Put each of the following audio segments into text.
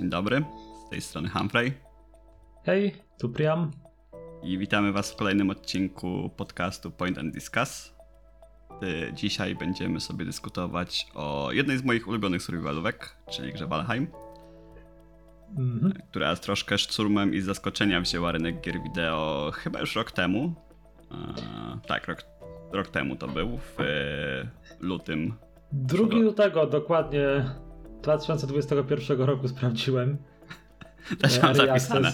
Dzień dobry, z tej strony Humphrey Hej, tu Priam. i witamy Was w kolejnym odcinku podcastu Point and Discuss. Y, Dzisiaj będziemy sobie dyskutować o jednej z moich ulubionych survivalówek, czyli grze Valheim, Mhm. która z troszkę szturmem i z zaskoczenia wzięła rynek gier wideo chyba już rok temu. E, tak, rok, rok temu to był, w e, lutym. Drugi lutego dokładnie 2021 roku sprawdziłem. Też E, mam Early zapisane.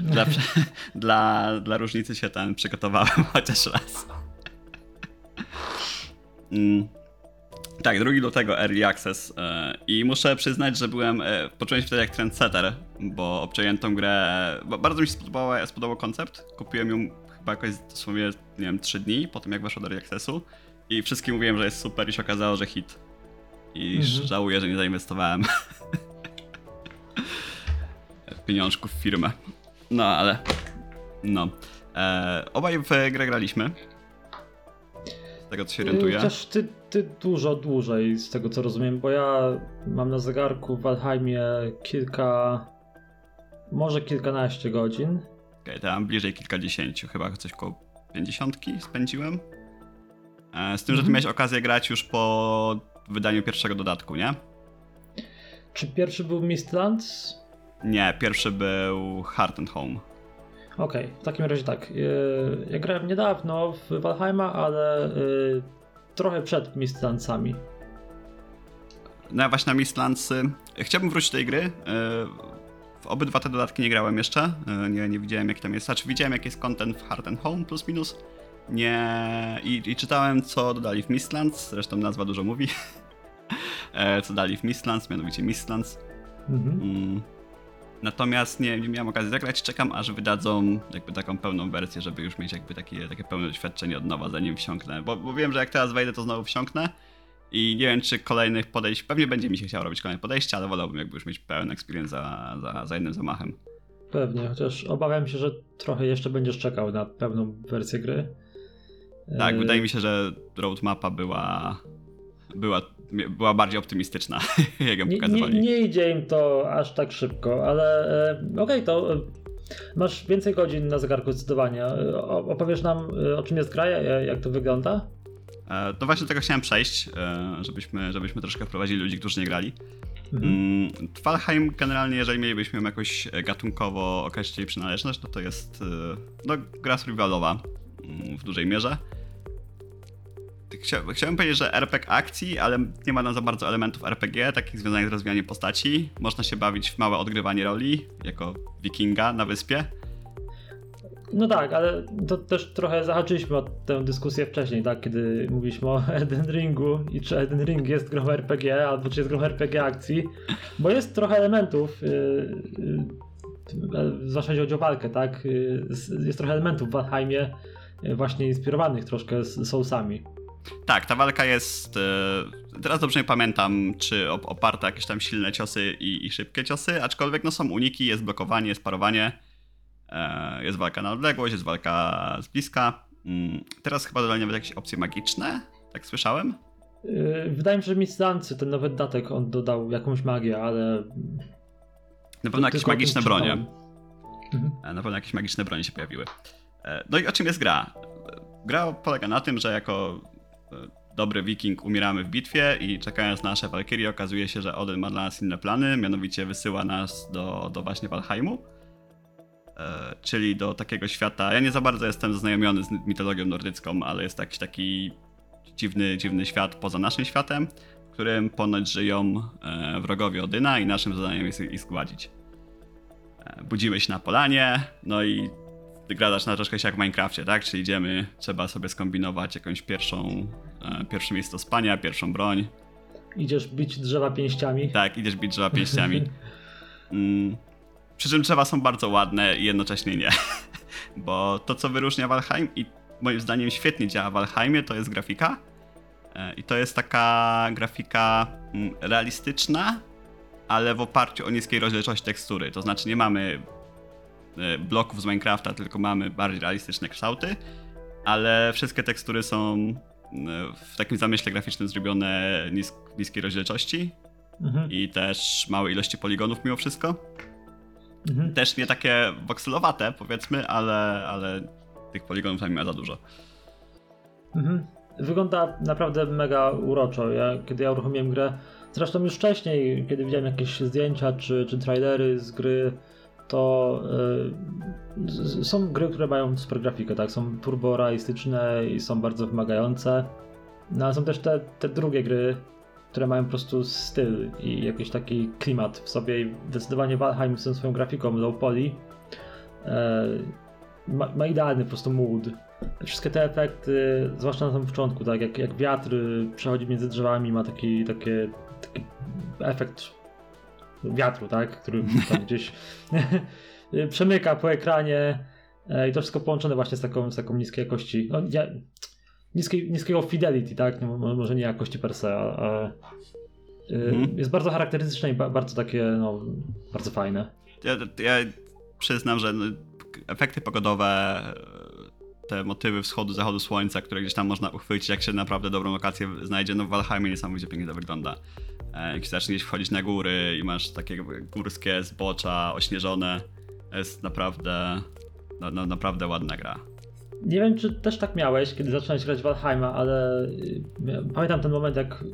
Dla, dla, dla różnicy się ten przygotowałem chociaż raz. Mm. Tak, drugi do tego Early Access e, i muszę przyznać, że byłem, e, poczułem się wtedy jak trendsetter, bo obczaiłem tą grę, bardzo mi się spodobała, spodobał koncept, kupiłem ją chyba jakoś dosłownie, nie wiem, 3 dni po tym jak weszła do Early Accessu i wszystkim mówiłem, że jest super i się okazało, że hit. I Mhm. żałuję, że nie zainwestowałem pieniążków w firmę. No, ale. No. E, obaj w grę graliśmy. Z tego co się orientuję. Chociaż ty, ty dużo dłużej z tego co rozumiem, bo ja mam na zegarku w Valheimie kilka, może kilkanaście godzin. Okej, ja mam bliżej kilkadziesięciu, chyba coś koło pięćdziesiątki spędziłem. E, z tym, że ty Mhm. miałeś okazję grać już po wydaniu pierwszego dodatku, nie? Czy pierwszy był Mistlands? Nie, pierwszy był Heart and Home. Okej, w takim razie tak. Yy, Ja grałem niedawno w Valheima, ale yy, trochę przed Mistlandsami. No ja właśnie na Mistlandsy. Chciałbym wrócić do tej gry. E, W obydwa te dodatki nie grałem jeszcze. Nie, nie widziałem jak tam jest. Znaczy widziałem jak jest content w Heart and Home plus minus. Nie. I, I czytałem co dodali w Mistlands. Zresztą nazwa dużo mówi. E, Co dali w Mistlands, mianowicie Mistlands. Mhm. Mm. Natomiast nie, nie miałem okazji zagrać. Czekam aż wydadzą jakby taką pełną wersję, żeby już mieć jakby takie, takie pełne doświadczenie od nowa, zanim wsiąknę. Bo, bo wiem, że jak teraz wejdę, to znowu wsiąknę. I nie wiem, czy kolejnych podejść. Pewnie będzie mi się chciało robić kolejne podejście, ale wolałbym jakby już mieć pełen experience za, za, za jednym zamachem. Pewnie, chociaż obawiam się, że trochę jeszcze będziesz czekał na pełną wersję gry. Tak, E, wydaje mi się, że roadmapa była. Była, była bardziej optymistyczna, jak ją nie, nie, pokazywali. nie idzie im to aż tak szybko, ale e, okej, to e, masz więcej godzin na zegarku zdecydowanie. E, Opowiesz nam, e, o czym jest gra, e, jak to wygląda? E, To właśnie do tego chciałem przejść, e, żebyśmy, żebyśmy troszkę wprowadzili ludzi, którzy nie grali. Mhm. Mm, Valheim generalnie, jeżeli mielibyśmy ją jakoś gatunkowo określić jej przynależność, no to jest e, no, gra survivalowa mm, w dużej mierze. Chcia, chciałem powiedzieć, że RPG akcji, ale nie ma tam za bardzo elementów RPG, takich związanych z rozwijaniem postaci. Można się bawić w małe odgrywanie roli, jako wikinga na wyspie. No tak, ale to też trochę zahaczyliśmy o tę dyskusję wcześniej, tak? Kiedy mówiliśmy o Elden Ringu i czy Elden Ring jest grą RPG, albo czy jest grą RPG akcji, bo jest trochę elementów, yy, yy, zwłaszcza chodzi o walkę, tak? Yy, jest trochę elementów w Valheimie yy, właśnie inspirowanych troszkę z Soulsami. Tak, ta walka jest. e, Teraz dobrze nie pamiętam, czy op- oparta jakieś tam silne ciosy i, i szybkie ciosy, aczkolwiek no są uniki, jest blokowanie, jest parowanie, e, jest walka na odległość, jest walka z bliska. Mm, Teraz chyba dodali nawet jakieś opcje magiczne, tak słyszałem. Yy, Wydaje mi się, że Mistlancy, ten nowy datek, on dodał jakąś magię, ale... Na pewno jakieś magiczne bronie. Mhm. E, Na pewno jakieś magiczne bronie się pojawiły. E, No i o czym jest gra? Gra polega na tym, że jako e, dobry wiking umieramy w bitwie i czekając na nasze walkirie okazuje się, że Odin ma dla nas inne plany, mianowicie wysyła nas do, do właśnie Valheimu, e, czyli do takiego świata, ja nie za bardzo jestem zaznajomiony z mitologią nordycką, ale jest jakiś taki dziwny, dziwny świat poza naszym światem, w którym ponoć żyją e, wrogowie Odyna i naszym zadaniem jest ich zgładzić. E, Budzimy się na polanie, no i gra zaczyna troszkę się jak w Minecrafcie, tak? Czyli idziemy, trzeba sobie skombinować jakąś pierwszą, e, pierwsze miejsce spania, pierwszą broń. Idziesz bić drzewa pięściami. Tak, idziesz bić drzewa pięściami. Mm. Przy czym drzewa są bardzo ładne i jednocześnie nie. Bo to, co wyróżnia Valheim i moim zdaniem świetnie działa w Valheimie, to jest grafika. E, I to jest taka grafika mm, realistyczna, ale w oparciu o niskiej rozdzielczość tekstury. To znaczy nie mamy bloków z Minecrafta, tylko mamy bardziej realistyczne kształty, ale wszystkie tekstury są e, w takim zamyśle graficznym zrobione nis niskiej rozdzielczości. Mhm. i też małe ilości poligonów mimo wszystko. Mhm. Też nie takie wokselowate powiedzmy, ale, ale tych poligonów tam nie ma za dużo. Mhm. Wygląda naprawdę mega uroczo. Ja, kiedy ja uruchomiłem grę, zresztą już wcześniej, kiedy widziałem jakieś zdjęcia czy, czy trailery z gry, to y, są gry, które mają super grafikę, tak? Są turbo realistyczne i są bardzo wymagające. No ale są też te, te drugie gry, które mają po prostu styl i jakiś taki klimat w sobie. I zdecydowanie Valheim z swoją grafiką low poly e, ma, ma idealny po prostu mood. Wszystkie te efekty, zwłaszcza na samym początku, tak jak, jak wiatr y, przechodzi między drzewami, ma taki, takie, taki efekt wiatru, tak, który tam gdzieś przemyka po ekranie e, i to wszystko połączone właśnie z taką, z taką niskiej jakości, no, nie, niskiej, niskiego fidelity, tak, no, mo- może nie jakości per se, a, a y, Mhm. jest bardzo charakterystyczne i ba, bardzo takie, no, bardzo fajne. Ja, ja przyznam, że no, efekty pogodowe, te motywy wschodu, zachodu słońca, które gdzieś tam można uchwycić, jak się naprawdę dobrą lokację znajdzie, no w Valheimie niesamowicie pięknie to wygląda. E, Jak zaczniesz wchodzić na góry i masz takie górskie zbocza ośnieżone, jest naprawdę, no, no, naprawdę ładna gra. Nie wiem, czy też tak miałeś, kiedy zaczynałeś grać Valheima, ale y, pamiętam ten moment, jak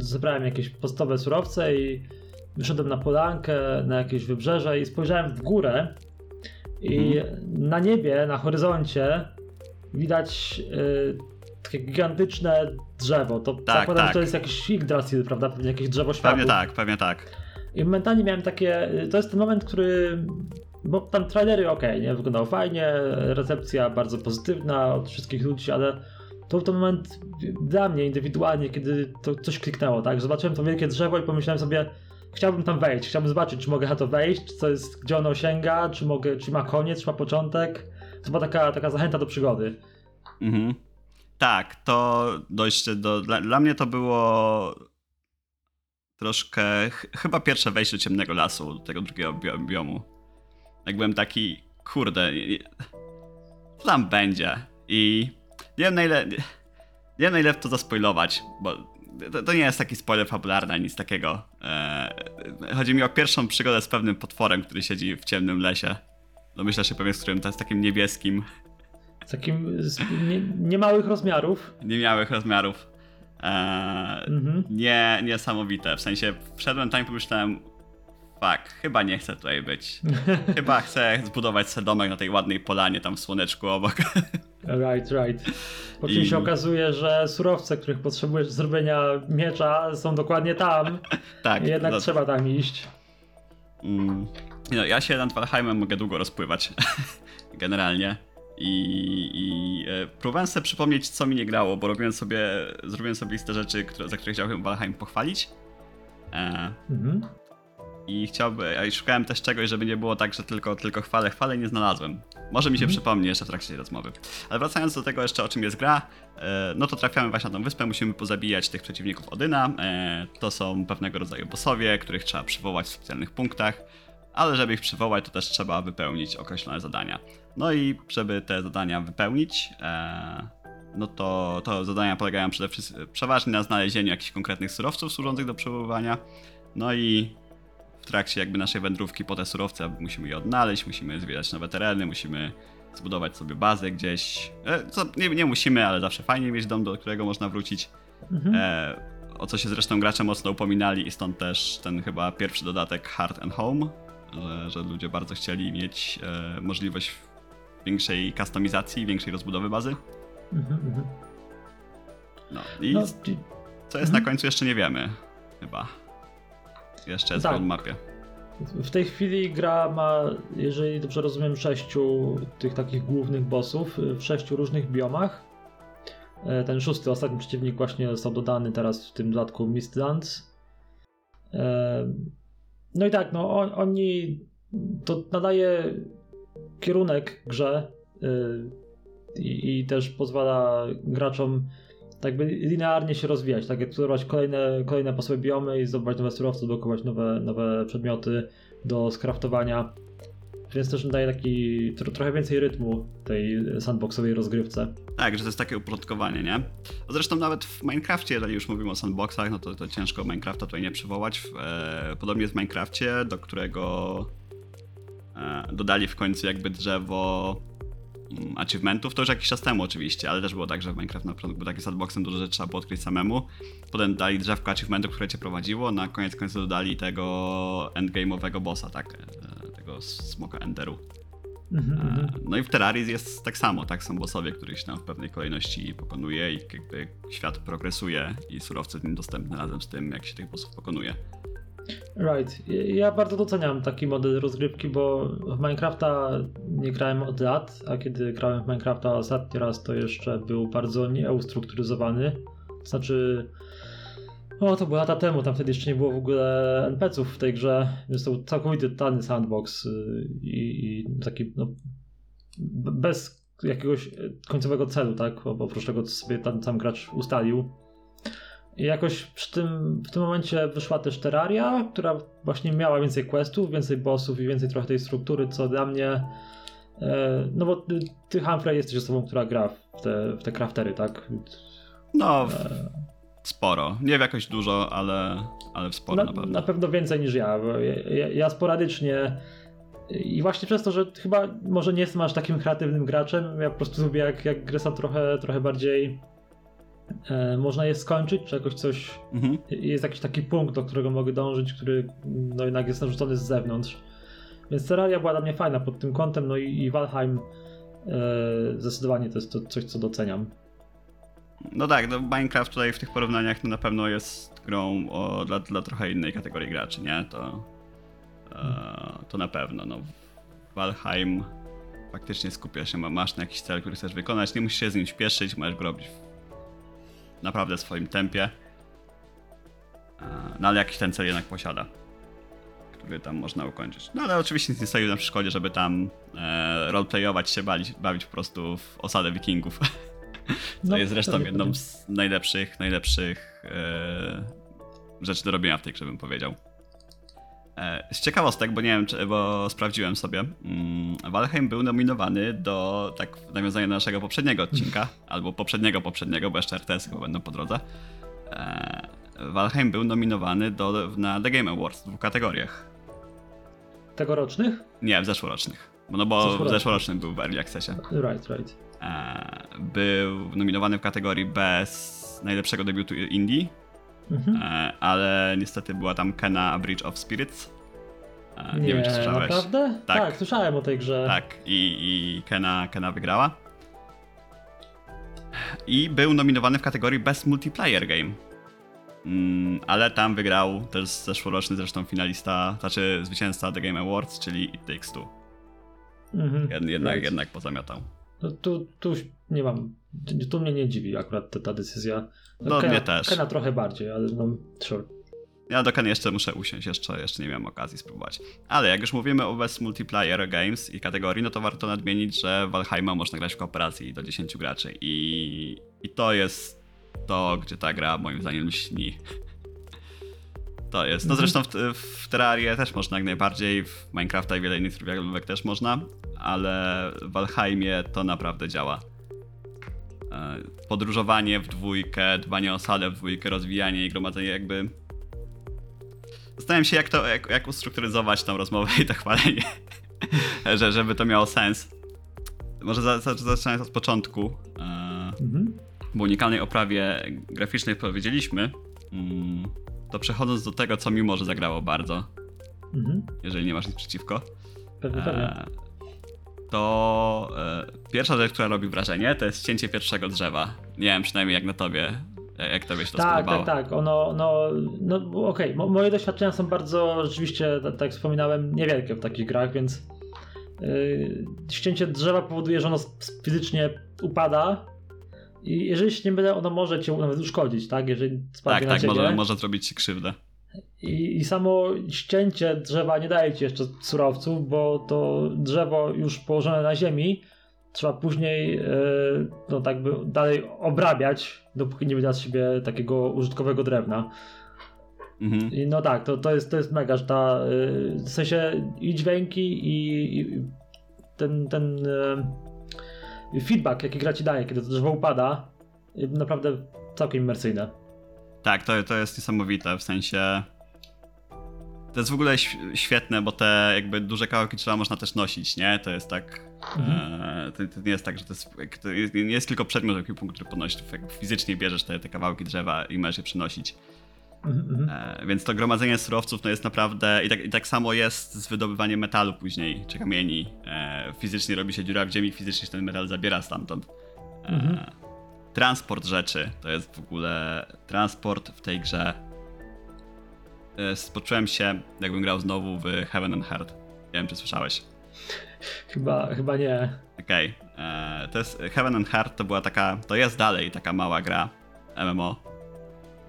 zebrałem jakieś podstawowe surowce i wyszedłem na polankę, na jakieś wybrzeże i spojrzałem w górę i na niebie, na horyzoncie widać y, takie gigantyczne drzewo. To Tak, zakładam, tak. że to jest jakiś Yggdrasil, prawda? Jakieś drzewo światów. Pewnie tak, pewnie tak. I momentalnie miałem takie. To jest ten moment, który. Bo tam trailery ok, nie? Wyglądało fajnie, recepcja bardzo pozytywna od wszystkich ludzi, ale to był ten moment dla mnie indywidualnie, kiedy to coś kliknęło, tak? Zobaczyłem to wielkie drzewo i pomyślałem sobie, chciałbym tam wejść, chciałbym zobaczyć, czy mogę na to wejść, czy co jest, gdzie ono sięga, czy mogę, czy ma koniec, czy ma początek. To była taka, taka zachęta do przygody. Mhm. Tak, to dojście do. Dla, dla mnie to było troszkę. ch- Chyba pierwsze wejście do ciemnego lasu, do tego drugiego bio- biomu. Jak byłem taki, kurde, co tam będzie? I nie wiem na ile. Nie wiem na ile to zaspoilować, bo to, to nie jest taki spoiler fabularny, nic takiego. Eee, chodzi mi o pierwszą przygodę z pewnym potworem, który siedzi w ciemnym lesie. Domyślasz się pewnie, z którym to jest takim niebieskim. Takim z nie, niemałych rozmiarów. niemiałych rozmiarów. Eee, Mhm. nie, niesamowite. W sensie wszedłem tam i pomyślałem, fuck, chyba nie chcę tutaj być. Chyba chcę zbudować sobie domek na tej ładnej polanie tam w słoneczku obok. Right, right. Po czym I- się okazuje, że surowce, których potrzebujesz do zrobienia miecza są dokładnie tam. tak. I jednak no, trzeba tam iść. Mm, no, ja się nad Valheimem mogę długo rozpływać. Generalnie. I, i e, próbowałem sobie przypomnieć, co mi nie grało, bo robiłem sobie, zrobiłem sobie listę rzeczy, które, za które chciałbym Valheim pochwalić. E, Mhm. I chciałbym, ja szukałem też czegoś, żeby nie było tak, że tylko, tylko chwalę, chwalę nie znalazłem. Może mi się Mhm. przypomni jeszcze w trakcie tej rozmowy. Ale wracając do tego jeszcze, o czym jest gra, e, no to trafiamy właśnie na tą wyspę, musimy pozabijać tych przeciwników Odyna. E, To są pewnego rodzaju bossowie, których trzeba przywołać w specjalnych punktach, ale żeby ich przywołać, to też trzeba wypełnić określone zadania. No i żeby te zadania wypełnić, e, no to, to zadania polegają przede wszystkim przeważnie na znalezieniu jakichś konkretnych surowców służących do przebywania. No i w trakcie jakby naszej wędrówki po te surowce musimy je odnaleźć, musimy zwiedzać nowe tereny, musimy zbudować sobie bazę gdzieś. E, Co nie, nie musimy, ale zawsze fajnie mieć dom, do którego można wrócić. Mhm. E, o co się zresztą gracze mocno upominali i stąd też ten chyba pierwszy dodatek Heart and Home, że, że ludzie bardzo chcieli mieć e, możliwość większej kustomizacji, większej rozbudowy bazy. Mhm, mhm. No i No, co jest na mhm. końcu jeszcze nie wiemy, chyba. Jeszcze jest Tak. w w tej chwili gra ma, jeżeli dobrze rozumiem, sześciu tych takich głównych bossów w sześciu różnych biomach. E, Ten szósty, ostatni przeciwnik właśnie został dodany teraz w tym dodatku Mistlands. E, No i tak, no on- oni to nadaje kierunek grze y, i, i też pozwala graczom tak by linearnie się rozwijać, tak eksplorować kolejne, kolejne po sobie biomy i zdobywać nowe surowce, blokować nowe, nowe przedmioty do skraftowania. więc też daje taki tro, trochę więcej rytmu tej sandboxowej rozgrywce. Tak, że to jest takie uporządkowanie, nie? A Zresztą nawet w Minecrafcie, jeżeli już mówimy o sandboxach, no to, to ciężko Minecrafta tutaj nie przywołać. E, podobnie jest w Minecrafcie, do którego dodali w końcu jakby drzewo mm, achievementów, to już jakiś czas temu oczywiście, ale też było tak, że w Minecraft na początku był taki sandboxem, dużo rzeczy trzeba było odkryć samemu. Potem dali drzewko achievementów, które cię prowadziło, na koniec końców dodali tego endgame'owego bossa, tak, e, tego smoka enderu. Mhm, mhm. E, No i w Terrarii jest tak samo, tak są bossowie, których się tam w pewnej kolejności pokonuje i jakby świat progresuje i surowce w nim dostępne razem z tym, jak się tych bossów pokonuje. Right. Ja bardzo doceniam taki model rozgrywki, bo w Minecrafta nie grałem od lat, a kiedy grałem w Minecrafta ostatni raz, to jeszcze był bardzo nieustrukturyzowany. Znaczy, o to było lata temu, tam wtedy jeszcze nie było w ogóle NPC-ów w tej grze, więc to był całkowity tany sandbox y, i, i taki no, bez jakiegoś y, końcowego celu, tak? Oprócz tego, co sobie tam sam gracz ustalił. I jakoś przy tym, w tym momencie wyszła też Terraria, która właśnie miała więcej questów, więcej bossów i więcej trochę tej struktury, co dla mnie. E, no bo ty, Humphrey, jesteś osobą, która gra w te, w te craftery, tak? No, w- E, sporo. Nie w jakoś dużo, ale, ale w sporo na, na pewno. na pewno więcej niż ja. Bo ja, ja, ja sporadycznie. I właśnie przez to, że chyba może nie jestem aż takim kreatywnym graczem, ja po prostu lubię jak, jak gry są trochę, trochę bardziej. E, można je skończyć, czy jakoś coś Mhm. jest jakiś taki punkt, do którego mogę dążyć, który no jednak jest narzucony z zewnątrz. Więc Terraria była dla mnie fajna pod tym kątem, no i, i Valheim e, zdecydowanie to jest to coś, co doceniam. No tak, no Minecraft tutaj w tych porównaniach no na pewno jest grą o, dla, dla trochę innej kategorii graczy, nie? To, e, to na pewno. No. Valheim faktycznie skupia się, ma- masz na jakiś cel, który chcesz wykonać, nie musisz się z nim śpieszyć, możesz go robić w naprawdę swoim tempie. E, no ale jakiś ten cel jednak posiada, który tam można ukończyć. No ale oczywiście nic nie stoi na przeszkodzie, żeby tam e, roleplayować się, bawić, bawić po prostu w osadę wikingów. No, jest zresztą jedną z najlepszych, najlepszych e, rzeczy do robienia w tej grze, bym powiedział. E, z ciekawostek, bo nie wiem, czy, bo sprawdziłem sobie. Mm, Valheim był nominowany do, tak w nawiązaniu do naszego poprzedniego odcinka, albo poprzedniego poprzedniego, bo jeszcze RTS chyba będą po drodze. E, Valheim był nominowany do, na The Game Awards w dwóch kategoriach. Tegorocznych? Nie, w zeszłorocznych. No bo w zeszłorocznym był w Early Accessie. Right, right. E, był nominowany w kategorii bez najlepszego debiutu indie, Mhm. e, ale niestety była tam Kena Bridge of Spirits. E, nie, wiem, czy słyszałeś. naprawdę? Tak. Tak. słyszałem o tej grze. Tak, i, i Kena, Kena wygrała. I był nominowany w kategorii Best Multiplayer Game. Mm, ale tam wygrał też zeszłoroczny zresztą finalista, znaczy zwycięzca The Game Awards, czyli It Takes Two. Mhm. Jed, jednak, Right. jednak pozamiatał. No, tu, tu nie mam. Tu mnie nie dziwi akurat ta, ta decyzja. No, Kena, mnie też. Kena trochę bardziej, ale no, sure. Ja do Keny jeszcze muszę usiąść, jeszcze, jeszcze nie miałem okazji spróbować. Ale jak już mówimy o Best Multiplayer Games i kategorii, no to warto nadmienić, że Valheima można grać w kooperacji do 10 graczy i, i to jest to, gdzie ta gra moim zdaniem śni. To jest. No Mhm. zresztą w, w Terrarię też można jak najbardziej, w Minecrafta i wiele innych survivalówek też można, ale w Valheimie to naprawdę działa. E, Podróżowanie w dwójkę, dbanie o salę w dwójkę, rozwijanie i gromadzenie jakby Zastanawiam się, jak to, jak, jak ustrukturyzować tą rozmowę i to chwalenie, że, żeby to miało sens. Może za, za, zaczynając od początku, e, Mhm. bo unikalnej oprawie graficznej powiedzieliśmy, mm, to przechodząc do tego, co mi może zagrało bardzo, Mhm. jeżeli nie masz nic przeciwko, Pewnie, pewnie. e, to e, pierwsza rzecz, która robi wrażenie, to jest cięcie pierwszego drzewa. Nie wiem przynajmniej jak na tobie, jak tobie się to Tak, spodobało. tak, tak. Ono, no, no okej, mo- moje doświadczenia są bardzo rzeczywiście, tak, tak jak wspominałem, niewielkie w takich grach, więc yy, ścięcie drzewa powoduje, że ono fizycznie upada i jeżeli się nie będę, ono może cię nawet uszkodzić, tak? Jeżeli spadnie Tak, na tak, ciebie. może, może zrobić ci krzywdę. I, I samo ścięcie drzewa nie daje ci jeszcze surowców, bo to drzewo już położone na ziemi trzeba później e, no tak by dalej obrabiać, dopóki nie wyda z siebie takiego użytkowego drewna. Mhm. I no tak, to, to, jest, to jest mega, że ta, y, w sensie i dźwięki i, i ten, ten y, feedback, jaki gra ci daje, kiedy to drzewo upada, y, naprawdę całkiem imersyjne. Tak, to, to jest niesamowite, w sensie to jest w ogóle świetne, bo te jakby duże kawałki drzewa można też nosić, nie? To jest tak. Mhm. E, to, to, nie jest tak, że to jest, to nie jest tylko przedmiot, punkt, który podnosisz. Fizycznie bierzesz te, te kawałki drzewa i możesz je przynosić. Mhm. E, więc to gromadzenie surowców no jest naprawdę. I tak, I tak samo jest z wydobywaniem metalu później, czy kamieni. E, fizycznie robi się dziura w ziemi, fizycznie się ten metal zabiera stamtąd. E, mhm. Transport rzeczy to jest w ogóle. Transport w tej grze E, poczułem się, jakbym grał znowu w Heaven and Heart. Nie wiem, czy słyszałeś. Chyba, chyba nie. Okej. Okay. E, to jest Heaven and Heart to była taka, to jest dalej taka mała gra MMO.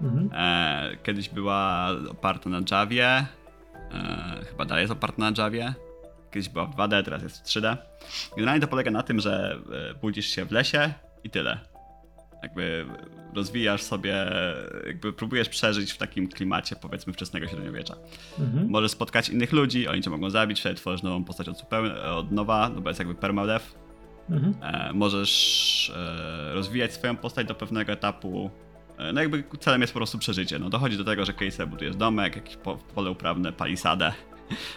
Mhm. E, kiedyś była oparta na Javie. chyba dalej jest oparta na Javie. Kiedyś była w 2D, teraz jest w 3D. Generalnie to polega na tym, że budzisz się w lesie i tyle. Jakby rozwijasz sobie, jakby próbujesz przeżyć w takim klimacie powiedzmy wczesnego średniowiecza. Mhm. Możesz spotkać innych ludzi, oni cię mogą zabić, wtedy tworzysz nową postać od, zupełnie, od nowa, no bo jest jakby permadeath. Mhm. E, możesz e, rozwijać swoją postać do pewnego etapu. E, no jakby celem jest po prostu przeżycie. No dochodzi do tego, że kiedyś sobie budujesz domek, jakieś po, pole uprawne, palisadę.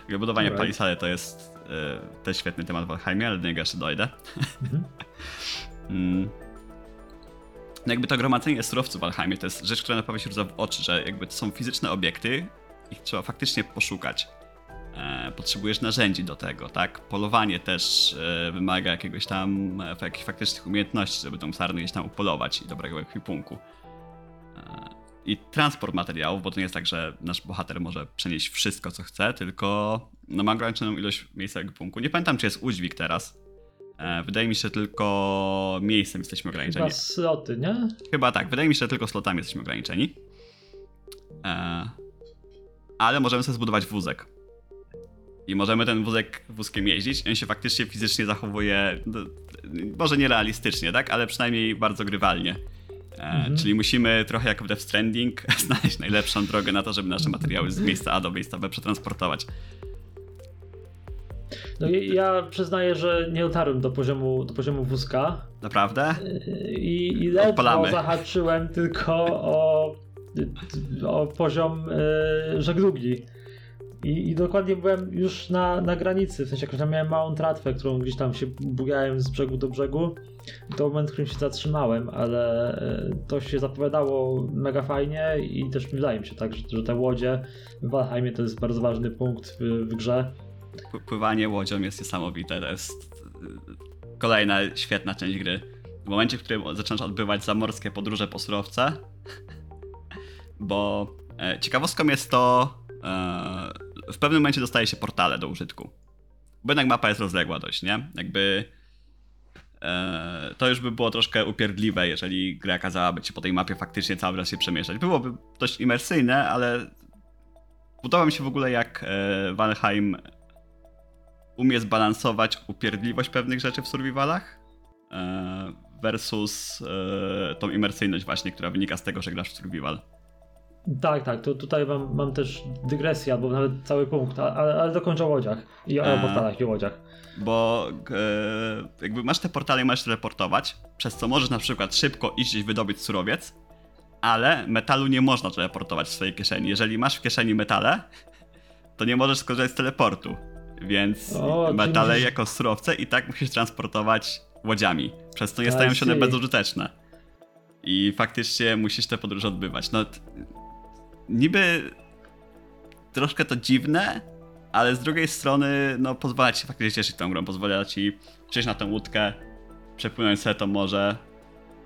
budowanie right. palisady to jest e, też świetny temat w Valheimie, ale do niego jeszcze dojdę. Mhm. mm no jakby to gromadzenie surowców w Alheimie to jest rzecz, która naprawdę się rzuca w oczy, że jakby to są fizyczne obiekty, ich trzeba faktycznie poszukać. E, potrzebujesz narzędzi do tego, tak? Polowanie też e, wymaga jakiegoś tam, e, jakichś faktycznych umiejętności, żeby tą sarnę gdzieś tam upolować i dobrego ekwipunku. E, I transport materiałów, bo to nie jest tak, że nasz bohater może przenieść wszystko, co chce, tylko no, ma ograniczoną ilość miejsca ekwipunku. Nie pamiętam, czy jest udźwig teraz, E, wydaje mi się, że tylko miejscem jesteśmy ograniczeni. Chyba sloty, nie? Chyba tak. Wydaje mi się, że tylko slotami jesteśmy ograniczeni. E, ale możemy sobie zbudować wózek. I możemy ten wózek wózkiem jeździć. On się faktycznie fizycznie zachowuje, no, może nierealistycznie, tak? Ale przynajmniej bardzo grywalnie. E, mhm. Czyli musimy trochę jak w Death Stranding znaleźć najlepszą drogę na to, żeby nasze materiały z miejsca A do miejsca B przetransportować. No ja przyznaję, że nie dotarłem do poziomu, do poziomu wózka. Naprawdę? I, i ledwo Odpalamy. zahaczyłem tylko o, o poziom y, żeglugi. I, I, dokładnie byłem już na, na granicy, w sensie jak tam miałem małą tratwę, którą gdzieś tam się bugałem z brzegu do brzegu. To moment, w którym się zatrzymałem, ale e, to się zapowiadało mega fajnie i też wydaje mi się tak, że, że te łodzie w Valheimie to jest bardzo ważny punkt w, w grze pływanie łodzią jest niesamowite. To jest y, kolejna świetna część gry. W momencie, w którym zaczynasz odbywać zamorskie podróże po surowce, bo e, ciekawostką jest to, e, w pewnym momencie dostaje się portale do użytku. Bo jednak mapa jest rozległa dość, nie? Jakby e, to już by było troszkę upierdliwe, jeżeli gra kazałaby ci po tej mapie faktycznie cały czas się przemieszczać. Byłoby dość imersyjne, ale podoba mi się w ogóle jak Valheim umie zbalansować upierdliwość pewnych rzeczy w survivalach e, versus e, tą imersyjność właśnie, która wynika z tego, że grasz w survival. Tak, tak, to tutaj mam, mam też dygresję, albo nawet cały punkt, ale, ale dokończę o łodziach i o portalach i o łodziach. Bo e, jakby masz te portale i możesz teleportować, przez co możesz na przykład szybko iść gdzieś wydobyć surowiec, ale metalu nie można teleportować w swojej kieszeni. Jeżeli masz w kieszeni metale, to nie możesz skorzystać z teleportu. Więc o, metale musisz... jako surowce i tak musisz transportować łodziami. Przez to nie stają się one bezużyteczne. I faktycznie musisz te podróże odbywać. No, niby troszkę to dziwne, ale z drugiej strony, no, pozwala ci faktycznie cieszyć tą grą. Pozwala ci przejść na tę łódkę, przepłynąć sobie to morze,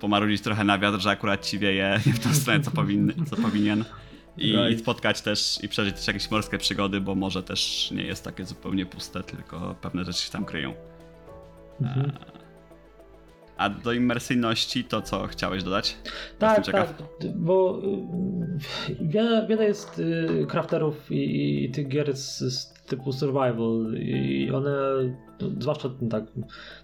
pomarudzić trochę na wiatr, że akurat ci wieje nie w tą stronę, co, powinny, co powinien i, right. spotkać też i przeżyć też jakieś morskie przygody, bo może też nie jest takie zupełnie puste, tylko pewne rzeczy się tam kryją. Mhm. A do imersyjności to co chciałeś dodać? Tak, tak, bo y, wiele, wiele jest y, crafterów i, i tych gier z, z, typu survival i one, no, zwłaszcza tak,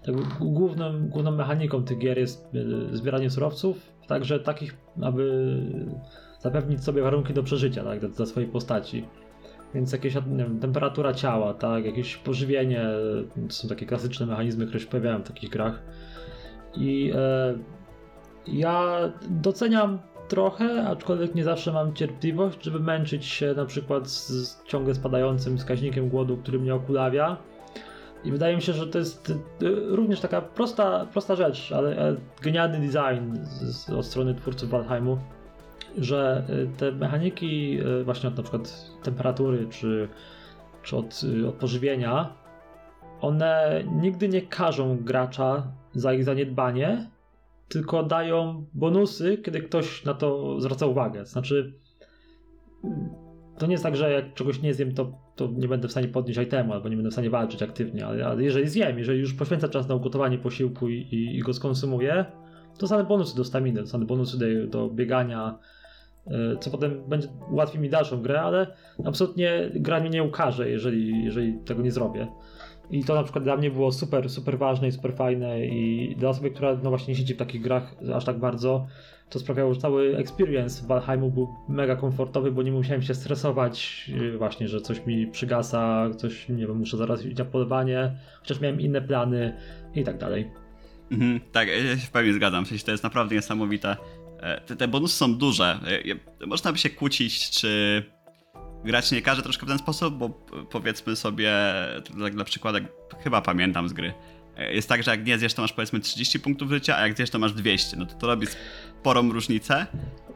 tak główną, główną mechaniką tych gier jest y, zbieranie surowców, także takich, aby zapewnić sobie warunki do przeżycia, tak, dla, dla swojej postaci. Więc jakieś wiem, temperatura ciała, tak, jakieś pożywienie, to są takie klasyczne mechanizmy, które się pojawiają w takich grach. I e, ja doceniam trochę, aczkolwiek nie zawsze mam cierpliwość, żeby męczyć się na przykład z, ciągle spadającym wskaźnikiem głodu, który mnie okulawia. I wydaje mi się, że to jest y, również taka prosta, prosta rzecz, ale, ale genialny design z, od strony twórców Valheimu, że y, te mechaniki właśnie od na przykład temperatury czy, czy od, od pożywienia, one nigdy nie karzą gracza za ich zaniedbanie, tylko dają bonusy, kiedy ktoś na to zwraca uwagę. Znaczy, to nie jest tak, że jak czegoś nie zjem, to, to nie będę w stanie podnieść itemu, albo nie będę w stanie walczyć aktywnie, ale, ale jeżeli zjem, jeżeli już poświęcę czas na ugotowanie posiłku i, i, i go skonsumuję, to dostanę bonusy do staminy, dostanę bonusy do, do biegania, y, co potem będzie ułatwi mi dalszą grę, ale absolutnie gra mnie nie ukaże, jeżeli, jeżeli tego nie zrobię. I to na przykład dla mnie było super, super ważne i super fajne i dla osoby, która no właśnie nie siedzi w takich grach aż tak bardzo, to sprawiało, że cały experience Valheimu był mega komfortowy, bo nie musiałem się stresować yy, właśnie, że coś mi przygasa, coś, nie wiem, muszę zaraz iść na polowanie, chociaż miałem inne plany i tak dalej. Mhm, tak, ja się w pełni zgadzam. To jest naprawdę niesamowite. E, Te, te bonusy są duże. E, Można by się kłócić, czy grać nie każe troszkę w ten sposób, bo powiedzmy sobie, tak dla przykładu, chyba pamiętam z gry. E, Jest tak, że jak nie zjesz, to masz powiedzmy 30 punktów życia, a jak zjesz, to masz 200. No to to robi sporą różnicę.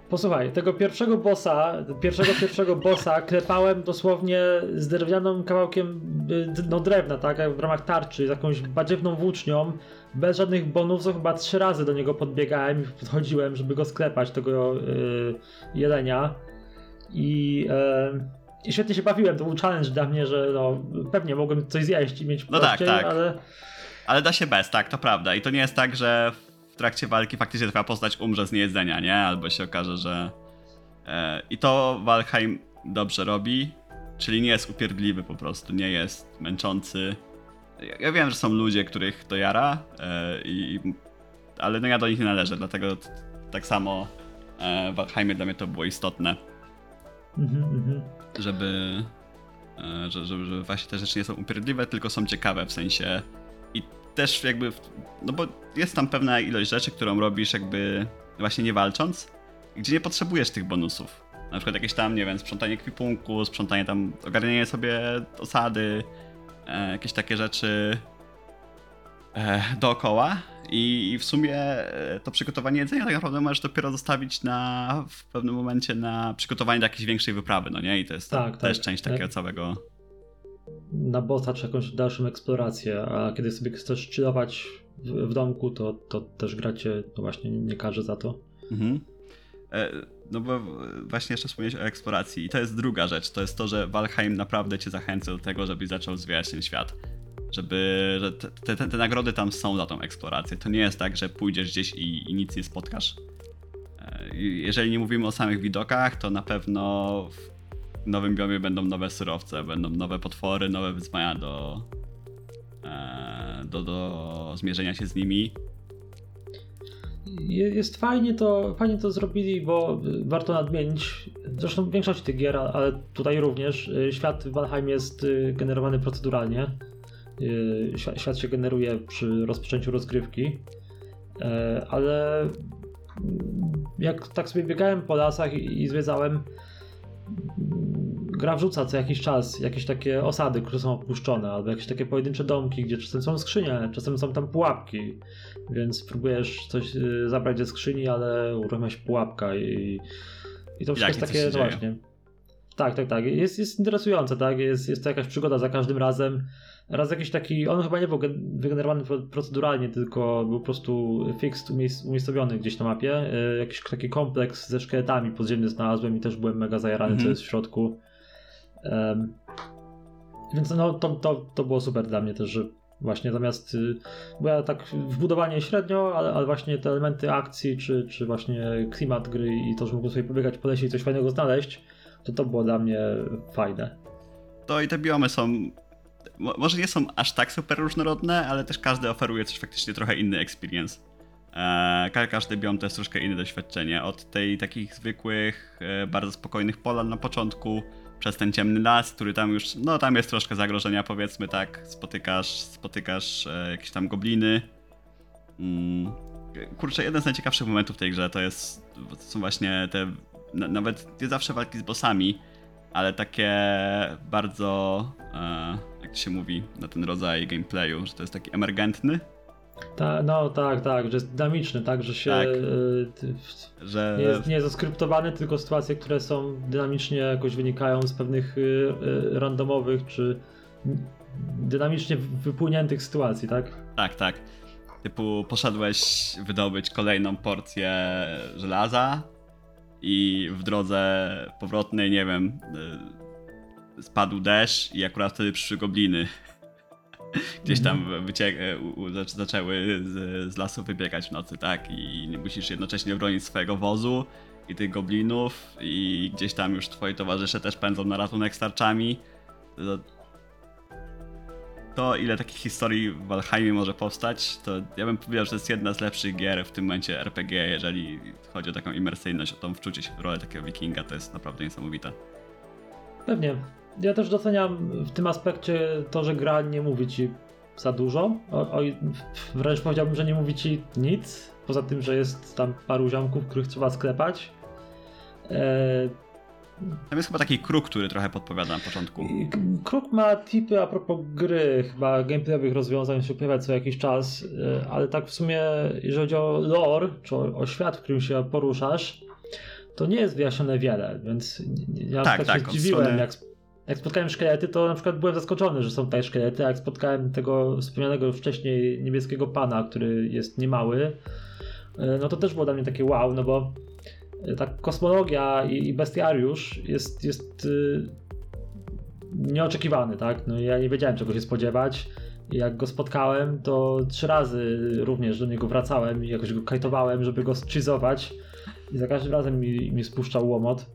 Posłuchaj, tego pierwszego bossa, pierwszego pierwszego bossa klepałem dosłownie z drewnianym kawałkiem y, no, drewna, tak, w ramach tarczy, z jakąś badziewną włócznią, bez żadnych bonusów, chyba trzy razy do niego podbiegałem i podchodziłem, żeby go sklepać, tego y, jelenia. I, y, I świetnie się bawiłem, to był challenge dla mnie, że no, pewnie mogłem coś zjeść i mieć No tak, tak. ale Ale da się bez, tak, to prawda. I to nie jest tak, że w trakcie walki faktycznie twoja postać umrze z niejedzenia, nie? Albo się okaże, że... E, I to Valheim dobrze robi, czyli nie jest upierdliwy po prostu, nie jest męczący. Ja, wiem, że są ludzie, których to jara, e, i, ale no ja do nich nie należę, dlatego tak samo e, w Valheimie dla mnie to było istotne, mhm, mhm. Żeby, e, że, że, właśnie te rzeczy nie są upierdliwe, tylko są ciekawe w sensie i też jakby, no bo jest tam pewna ilość rzeczy, którą robisz jakby właśnie nie walcząc, gdzie nie potrzebujesz tych bonusów. Na przykład jakieś tam, nie wiem, sprzątanie kwipunku, sprzątanie tam, ogarnianie sobie osady, e, jakieś takie rzeczy dookoła i, w sumie e, to przygotowanie jedzenia tak naprawdę możesz dopiero zostawić na, w pewnym momencie na przygotowanie do jakiejś większej wyprawy, no nie? I to jest Tak, też tak. część takiego całego... na bossa czy jakąś dalszą eksplorację, a kiedy sobie chcesz chillować w, w domku, to, to też gracie, no właśnie nie każe za to. Mhm. E, No bo właśnie jeszcze wspomniałeś o eksploracji i to jest druga rzecz, to jest to, że Valheim naprawdę cię zachęca do tego, żebyś zaczął zwiedzać ten świat. Żeby, że te, te, te nagrody tam są za tą eksplorację. To nie jest tak, że pójdziesz gdzieś i, i nic nie spotkasz. E, Jeżeli nie mówimy o samych widokach, to na pewno w nowym biomie będą nowe surowce, będą nowe potwory, nowe wyzwania do, e, do, do zmierzenia się z nimi. Je- Jest fajnie to, fajnie to zrobili, bo warto nadmienić, zresztą w większości tych gier, ale tutaj również, y, świat w Valheim jest generowany proceduralnie. Y, Świat, się generuje przy rozpoczęciu rozgrywki, E, ale jak tak sobie biegałem po lasach i, zwiedzałem, gra wrzuca co jakiś czas jakieś takie osady, które są opuszczone, albo jakieś takie pojedyncze domki, gdzie czasem są skrzynie, czasem są tam pułapki, więc próbujesz coś y, zabrać ze skrzyni, ale uruchamia się pułapka i, i to wszystko jest takie, no właśnie. Tak, tak, tak. Jest, jest interesujące, tak? Jest, jest to jakaś przygoda za każdym razem. Raz jakiś taki, on chyba nie był gen- wygenerowany pro- proceduralnie, tylko był po prostu fixed, umiejs- umiejscowiony gdzieś na mapie. Y, jakiś taki kompleks ze szkieletami podziemny znalazłem i też byłem mega zajarany, Mhm. co jest w środku. Em, więc no, to, to, to było super dla mnie też, że właśnie zamiast, y, bo ja tak wbudowanie średnio, ale, ale właśnie te elementy akcji, czy, czy właśnie klimat gry i to, że mogłem sobie pobiegać po lesie i coś fajnego znaleźć, to to było dla mnie fajne. to i te biomy są. Mo- Może nie są aż tak super różnorodne, ale też każdy oferuje coś faktycznie trochę inny experience. E, ka- każdy biom to jest troszkę inne doświadczenie. Od tej takich zwykłych, e, bardzo spokojnych polan na początku, przez ten ciemny las, który tam już, no tam jest troszkę zagrożenia powiedzmy, tak, spotykasz, spotykasz e, jakieś tam gobliny. Mm. Kurczę, jeden z najciekawszych momentów w tej grze to jest, to są właśnie te, na, nawet nie zawsze walki z bossami, ale takie bardzo, e, jak to się mówi na ten rodzaj gameplayu, że to jest taki emergentny, Ta, no tak, tak, że jest dynamiczny, tak, że się Tak. y, że... nie, jest, nie jest zaskryptowany, tylko sytuacje, które są dynamicznie jakoś wynikają z pewnych y, y, randomowych czy dynamicznie wypłyniętych sytuacji, tak? Tak, tak. Typu poszedłeś wydobyć kolejną porcję żelaza i w drodze powrotnej, nie wiem, y, spadł deszcz i akurat wtedy przyszły gobliny. Gdzieś tam u- zac- zaczęły z, z lasu wybiegać w nocy, tak? I musisz jednocześnie bronić swojego wozu i tych goblinów i gdzieś tam już twoi towarzysze też pędzą na ratunek z tarczami. To, to, ile takich historii w Valheimie może powstać, to ja bym powiedział, że to jest jedna z lepszych gier w tym momencie RPG, jeżeli chodzi o taką imersyjność, o tą wczucie się w rolę takiego wikinga, to jest naprawdę niesamowite. Pewnie. Ja też doceniam w tym aspekcie to, że gra nie mówi ci za dużo. O, o, wręcz powiedziałbym, że nie mówi ci nic. Poza tym, że jest tam paru ziomków, których trzeba sklepać. E, Tam jest chyba taki kruk, który trochę podpowiada na początku. Kruk ma tipy a propos gry, chyba gameplayowych rozwiązań się pojawia co jakiś czas, e, ale tak w sumie, jeżeli chodzi o lore, czy o, o świat, w którym się poruszasz, to nie jest wyjaśnione wiele, więc ja Tak, tak, tak, się od zdziwiłem, strony- jak, jak spotkałem szkielety, to na przykład byłem zaskoczony, że są tutaj szkielety, a jak spotkałem tego wspomnianego wcześniej niebieskiego pana, który jest niemały, e, no to też było dla mnie takie wow, no bo ta kosmologia i, bestiariusz jest, jest y, nieoczekiwany, tak? No ja nie wiedziałem czego się spodziewać. Jak go spotkałem, to trzy razy również do niego wracałem i jakoś go kajtowałem, żeby go schizować. I za każdym razem mi, mi spuszczał łomot.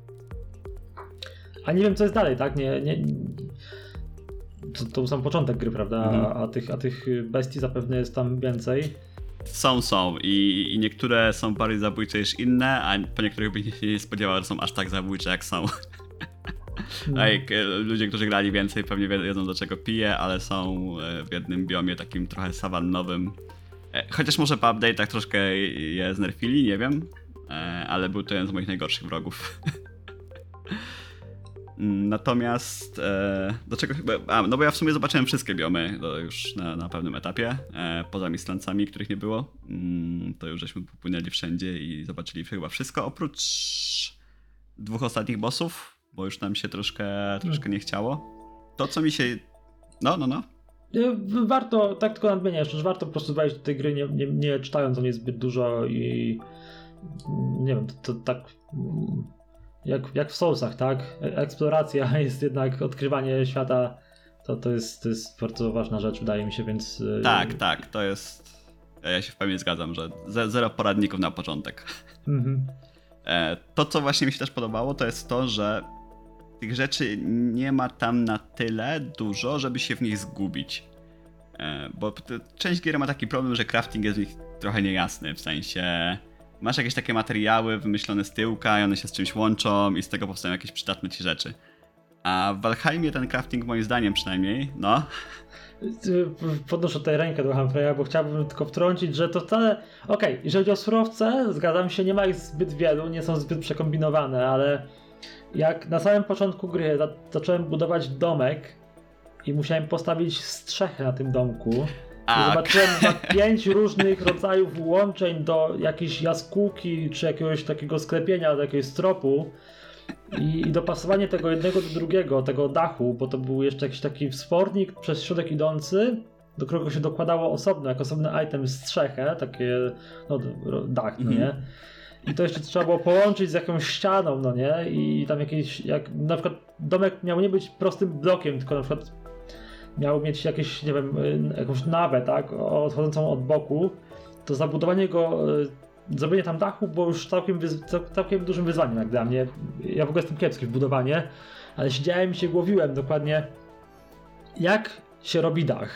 A nie wiem co jest dalej, tak? Nie, nie, to, to sam początek gry, prawda? Mhm. A, a, tych, a tych bestii zapewne jest tam więcej. Są, są i, i niektóre są bardziej zabójcze niż inne, a po niektórych by się nie spodziewał, że są aż tak zabójcze jak są. A jak e, ludzie, którzy grali więcej pewnie wie- wiedzą do czego piję, ale są e, w jednym biomie takim trochę sawannowym. E, Chociaż może po update'ach troszkę je znerfili, nie wiem, ale był to jeden z moich najgorszych wrogów. Natomiast e, do czego chyba. A, no bo ja w sumie zobaczyłem wszystkie biomy to już na, na pewnym etapie. E, poza Mistlancami, których nie było. Mm, to już żeśmy popłynęli wszędzie i zobaczyli chyba wszystko, oprócz dwóch ostatnich bossów, bo już nam się troszkę, troszkę nie chciało. To, co mi się. No, no, no. Warto, tak tylko nadmienię jeszcze, że warto po prostu wejść do tej gry nie, nie, nie czytając o niej zbyt dużo i nie wiem, to, to tak jak, jak w Soulsach, tak? E- Eksploracja jest jednak odkrywanie świata, to, to, jest, to jest bardzo ważna rzecz, wydaje mi się, więc... y, Tak, tak, to jest. Ja się w pełni zgadzam, że ze, zero poradników na początek. Mhm. E, To, co właśnie mi się też podobało, to jest to, że tych rzeczy nie ma tam na tyle dużo, żeby się w nich zgubić. E, Bo część gier ma taki problem, że crafting jest w nich trochę niejasny, w sensie masz jakieś takie materiały wymyślone z tyłka i one się z czymś łączą i z tego powstają jakieś przydatne ci rzeczy. A w Valheimie ten crafting moim zdaniem przynajmniej, no, Podnoszę tutaj rękę do Humphreya, bo chciałbym tylko wtrącić, że to wcale. Okej, jeżeli chodzi o surowce, zgadzam się, nie ma ich zbyt wielu, nie są zbyt przekombinowane, ale jak na samym początku gry za zacząłem budować domek i musiałem postawić strzechę na tym domku, a zobaczyłem chyba pięć różnych rodzajów łączeń do jakiejś jaskółki czy jakiegoś takiego sklepienia, do jakiegoś stropu. I, I dopasowanie tego jednego do drugiego, tego dachu, bo to był jeszcze jakiś taki wspornik przez środek idący, do którego się dokładało osobno, jako osobny item strzechę, takie, no, dach, no Mhm. nie? I to jeszcze trzeba było połączyć z jakąś ścianą, no nie? I tam jakieś, jak na przykład domek miał nie być prostym blokiem, tylko na przykład miał mieć jakieś, nie wiem, y, jakąś nawę, tak, odchodzącą od boku, to zabudowanie go, y, zrobienie tam dachu było już całkiem, całkiem dużym wyzwaniem jak dla mnie. Ja w ogóle jestem kiepski w budowanie, ale siedziałem i się głowiłem dokładnie, jak się robi dach.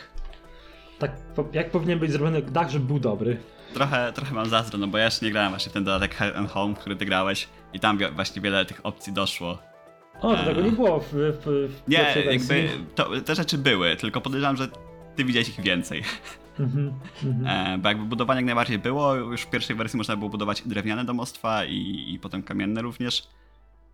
Tak, jak powinien być zrobiony dach, żeby był dobry. trochę, trochę mam zazdro, no bo ja jeszcze nie grałem właśnie w ten dodatek Hell and Home, który ty grałeś i tam właśnie wiele tych opcji doszło. O, to tego nie było w, w, w Nie, jakby to, te rzeczy były, tylko podejrzewam, że ty widziałeś ich więcej. Mhm, mhm. E, bo jakby budowanie jak najbardziej było, już w pierwszej wersji można było budować drewniane domostwa i, i potem kamienne również.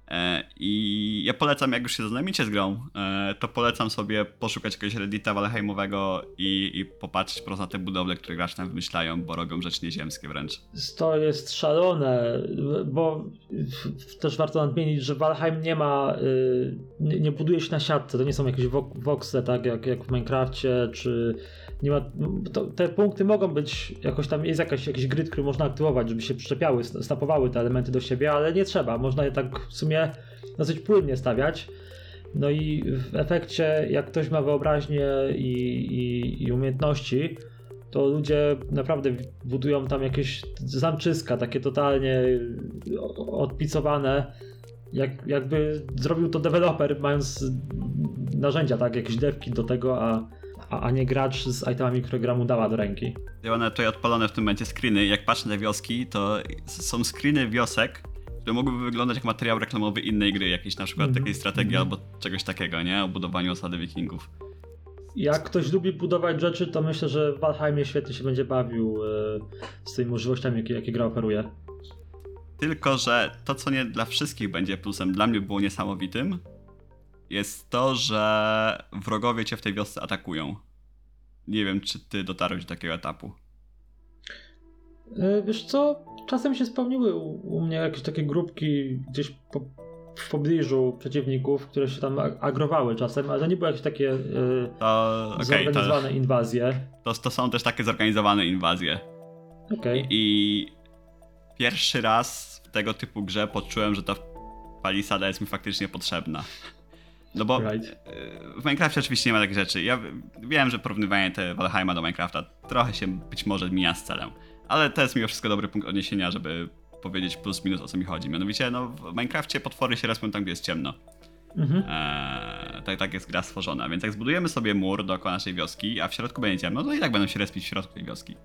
E, I ja polecam, jak już się zaznajomicie z grą, e, to polecam sobie poszukać jakiegoś reddita Valheimowego i, i popatrzeć po na te budowle, które gracze tam wymyślają, bo robią rzeczy nieziemskie wręcz. To jest szalone, bo też warto nadmienić, że Valheim nie ma, y, nie, nie buduje się na siatce, to nie są jakieś voxle, tak jak, jak w Minecrafcie, czy nie ma, to, te punkty mogą być, jakoś tam jest jakaś, jakiś grid, który można aktywować, żeby się przyczepiały, st- snapowały te elementy do siebie, ale nie trzeba, można je tak w sumie dosyć płynnie stawiać. No i w efekcie, jak ktoś ma wyobraźnię i, i, i umiejętności, to ludzie naprawdę budują tam jakieś zamczyska, takie totalnie o- odpicowane. Jak, jakby zrobił to deweloper, mając narzędzia, tak, jakieś dewki do tego, a, a, a nie gracz z itemami, które gra mu dała do ręki. Ja mam tutaj odpalone w tym momencie screeny. Jak patrzę na wioski, to są screeny wiosek, które mogłyby wyglądać jak materiał reklamowy innej gry, jakiejś na przykład Mhm. takiej strategii Mhm. albo czegoś takiego, nie? O budowaniu osady wikingów. Jak ktoś lubi budować rzeczy, to myślę, że w Valheimie świetnie się będzie bawił e, z tymi możliwościami, jakie, jakie gra oferuje. Tylko, że to, co nie dla wszystkich będzie plusem, dla mnie było niesamowitym, jest to, że wrogowie cię w tej wiosce atakują. Nie wiem, czy ty dotarłeś do takiego etapu. E, Wiesz co, czasem się spełniły u, u mnie jakieś takie grupki gdzieś po, w pobliżu przeciwników, które się tam ag- agrowały czasem, ale to nie były jakieś takie e, To, to, zorganizowane inwazje. to, to są też takie zorganizowane inwazje. Okej. I pierwszy raz w tego typu grze poczułem, że ta palisada jest mi faktycznie potrzebna. No bo Right. e, w Minecrafcie oczywiście nie ma takich rzeczy. Ja wiem, że porównywanie te Valheima do Minecrafta trochę się być może mija z celem. Ale to jest mimo wszystko dobry punkt odniesienia, żeby powiedzieć plus minus o co mi chodzi. Mianowicie, no w Minecrafcie potwory się respią tam, gdzie jest ciemno. Mhm. Eee, tak, tak jest gra stworzona. Więc jak zbudujemy sobie mur dookoła naszej wioski, a w środku będzie ciemno, to i tak będą się respić w środku tej wioski.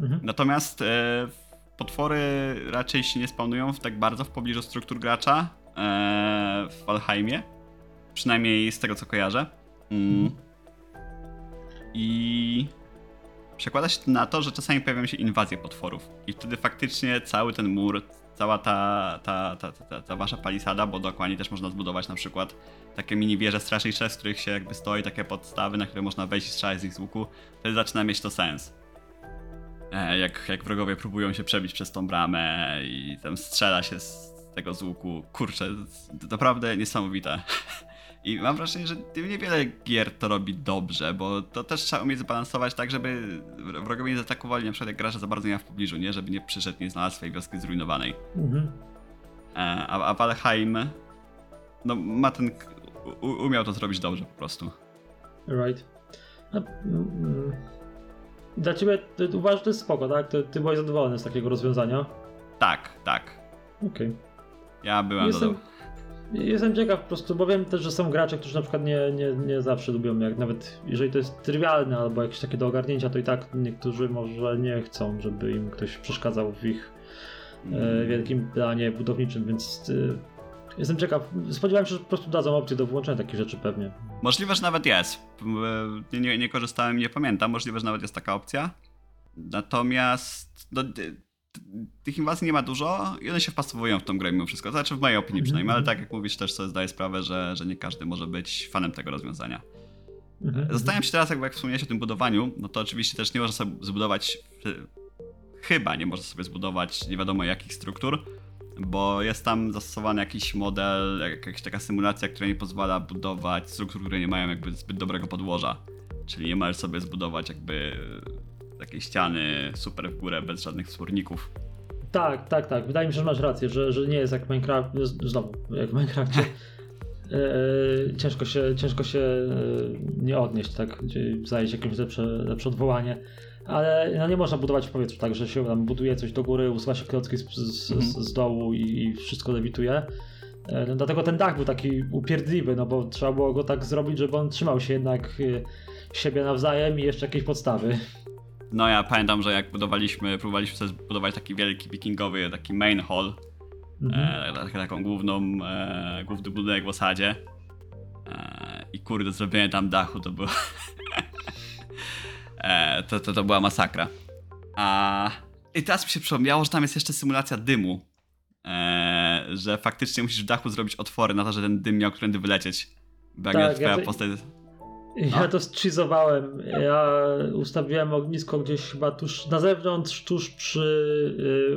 Mhm. Natomiast e, potwory raczej się nie spawnują w tak bardzo w pobliżu struktur gracza e, w Valheimie. Przynajmniej z tego co kojarzę. Mm. I przekłada się to na to, że czasami pojawiają się inwazje potworów. I wtedy faktycznie cały ten mur, cała ta, ta, ta, ta, ta, ta wasza palisada, bo dokładnie też można zbudować na przykład takie mini wieże strasznicze, z których się jakby stoi, takie podstawy, na które można wejść i strzelać z ich z łuku. Wtedy zaczyna mieć to sens. E, jak, jak wrogowie próbują się przebić przez tą bramę i tam strzela się z tego z łuku. Kurczę, to naprawdę niesamowite. I mam wrażenie, że niewiele gier to robi dobrze, bo to też trzeba umieć zbalansować tak, żeby wrogowie nie zaatakowali na przykład jak gracze za bardzo nie ma w pobliżu, nie? Żeby nie przyszedł, nie znalazł swojej wioski zrujnowanej. Mhm. E, a, a Valheim no ma ten... U, umiał to zrobić dobrze po prostu. Right. No, mm, dla ciebie ty, ty uważasz, że to jest spoko, tak? Ty, ty byłeś zadowolony z takiego rozwiązania? Tak, tak. Okej. Ja byłem Jestem, zadowolony. Jestem ciekaw po prostu, bo wiem też, że są gracze, którzy na przykład nie, nie, nie zawsze lubią, jak nawet jeżeli to jest trywialne albo jakieś takie do ogarnięcia, to i tak niektórzy może nie chcą, żeby im ktoś przeszkadzał w ich e, wielkim planie budowniczym, więc e, jestem ciekaw. Spodziewałem się, że po prostu dadzą opcję do włączenia takich rzeczy pewnie. Możliwe, że nawet jest. Nie, nie, nie korzystałem, nie pamiętam. Możliwe, że nawet jest taka opcja. Natomiast no, tych inwazji nie ma dużo i one się wpasowują w tą grę mimo wszystko. Znaczy w mojej opinii Mhm. przynajmniej, ale tak jak mówisz też sobie zdaję sprawę, że, że nie każdy może być fanem tego rozwiązania. Mhm. Zastanawiam się teraz, jakby jak wspomniałeś o tym budowaniu, no to oczywiście też nie można sobie zbudować, chyba nie można sobie zbudować nie wiadomo jakich struktur, bo jest tam zastosowany jakiś model, jak- jakaś taka symulacja, która nie pozwala budować struktur, które nie mają jakby zbyt dobrego podłoża. Czyli nie możesz sobie zbudować jakby takiej ściany super w górę bez żadnych wsporników. Tak, tak, tak. Wydaje mi się, że masz rację, że, że nie jest jak Minecraft, znowu, jak w Minecrafcie. E, ciężko się, ciężko się e, nie odnieść, tak, znaleźć jakieś lepsze, lepsze odwołanie. Ale no, nie można budować w powietrzu, tak, że się tam buduje coś do góry, usuwa się klocki z, z, Mhm. z, z dołu i, i wszystko lewituje. No, dlatego ten dach był taki upierdliwy, no bo trzeba było go tak zrobić, żeby on trzymał się jednak siebie nawzajem i jeszcze jakieś podstawy. No ja pamiętam, że jak budowaliśmy, próbowaliśmy sobie zbudować taki wielki wikingowy, taki main hall, Mhm. e, tak- taką główną, e, główny budynek w osadzie. E, I kurde, zrobienie tam dachu to było... e, to, to, to była masakra. A... I teraz mi się przypomniało, że tam jest jeszcze symulacja dymu. E, że faktycznie musisz w dachu zrobić otwory na to, że ten dym miał którędy wylecieć. Bo jak Tak, twoja ja postać... Ja No. to strzizowałem. Ja ustawiłem ognisko gdzieś chyba tuż na zewnątrz, tuż przy,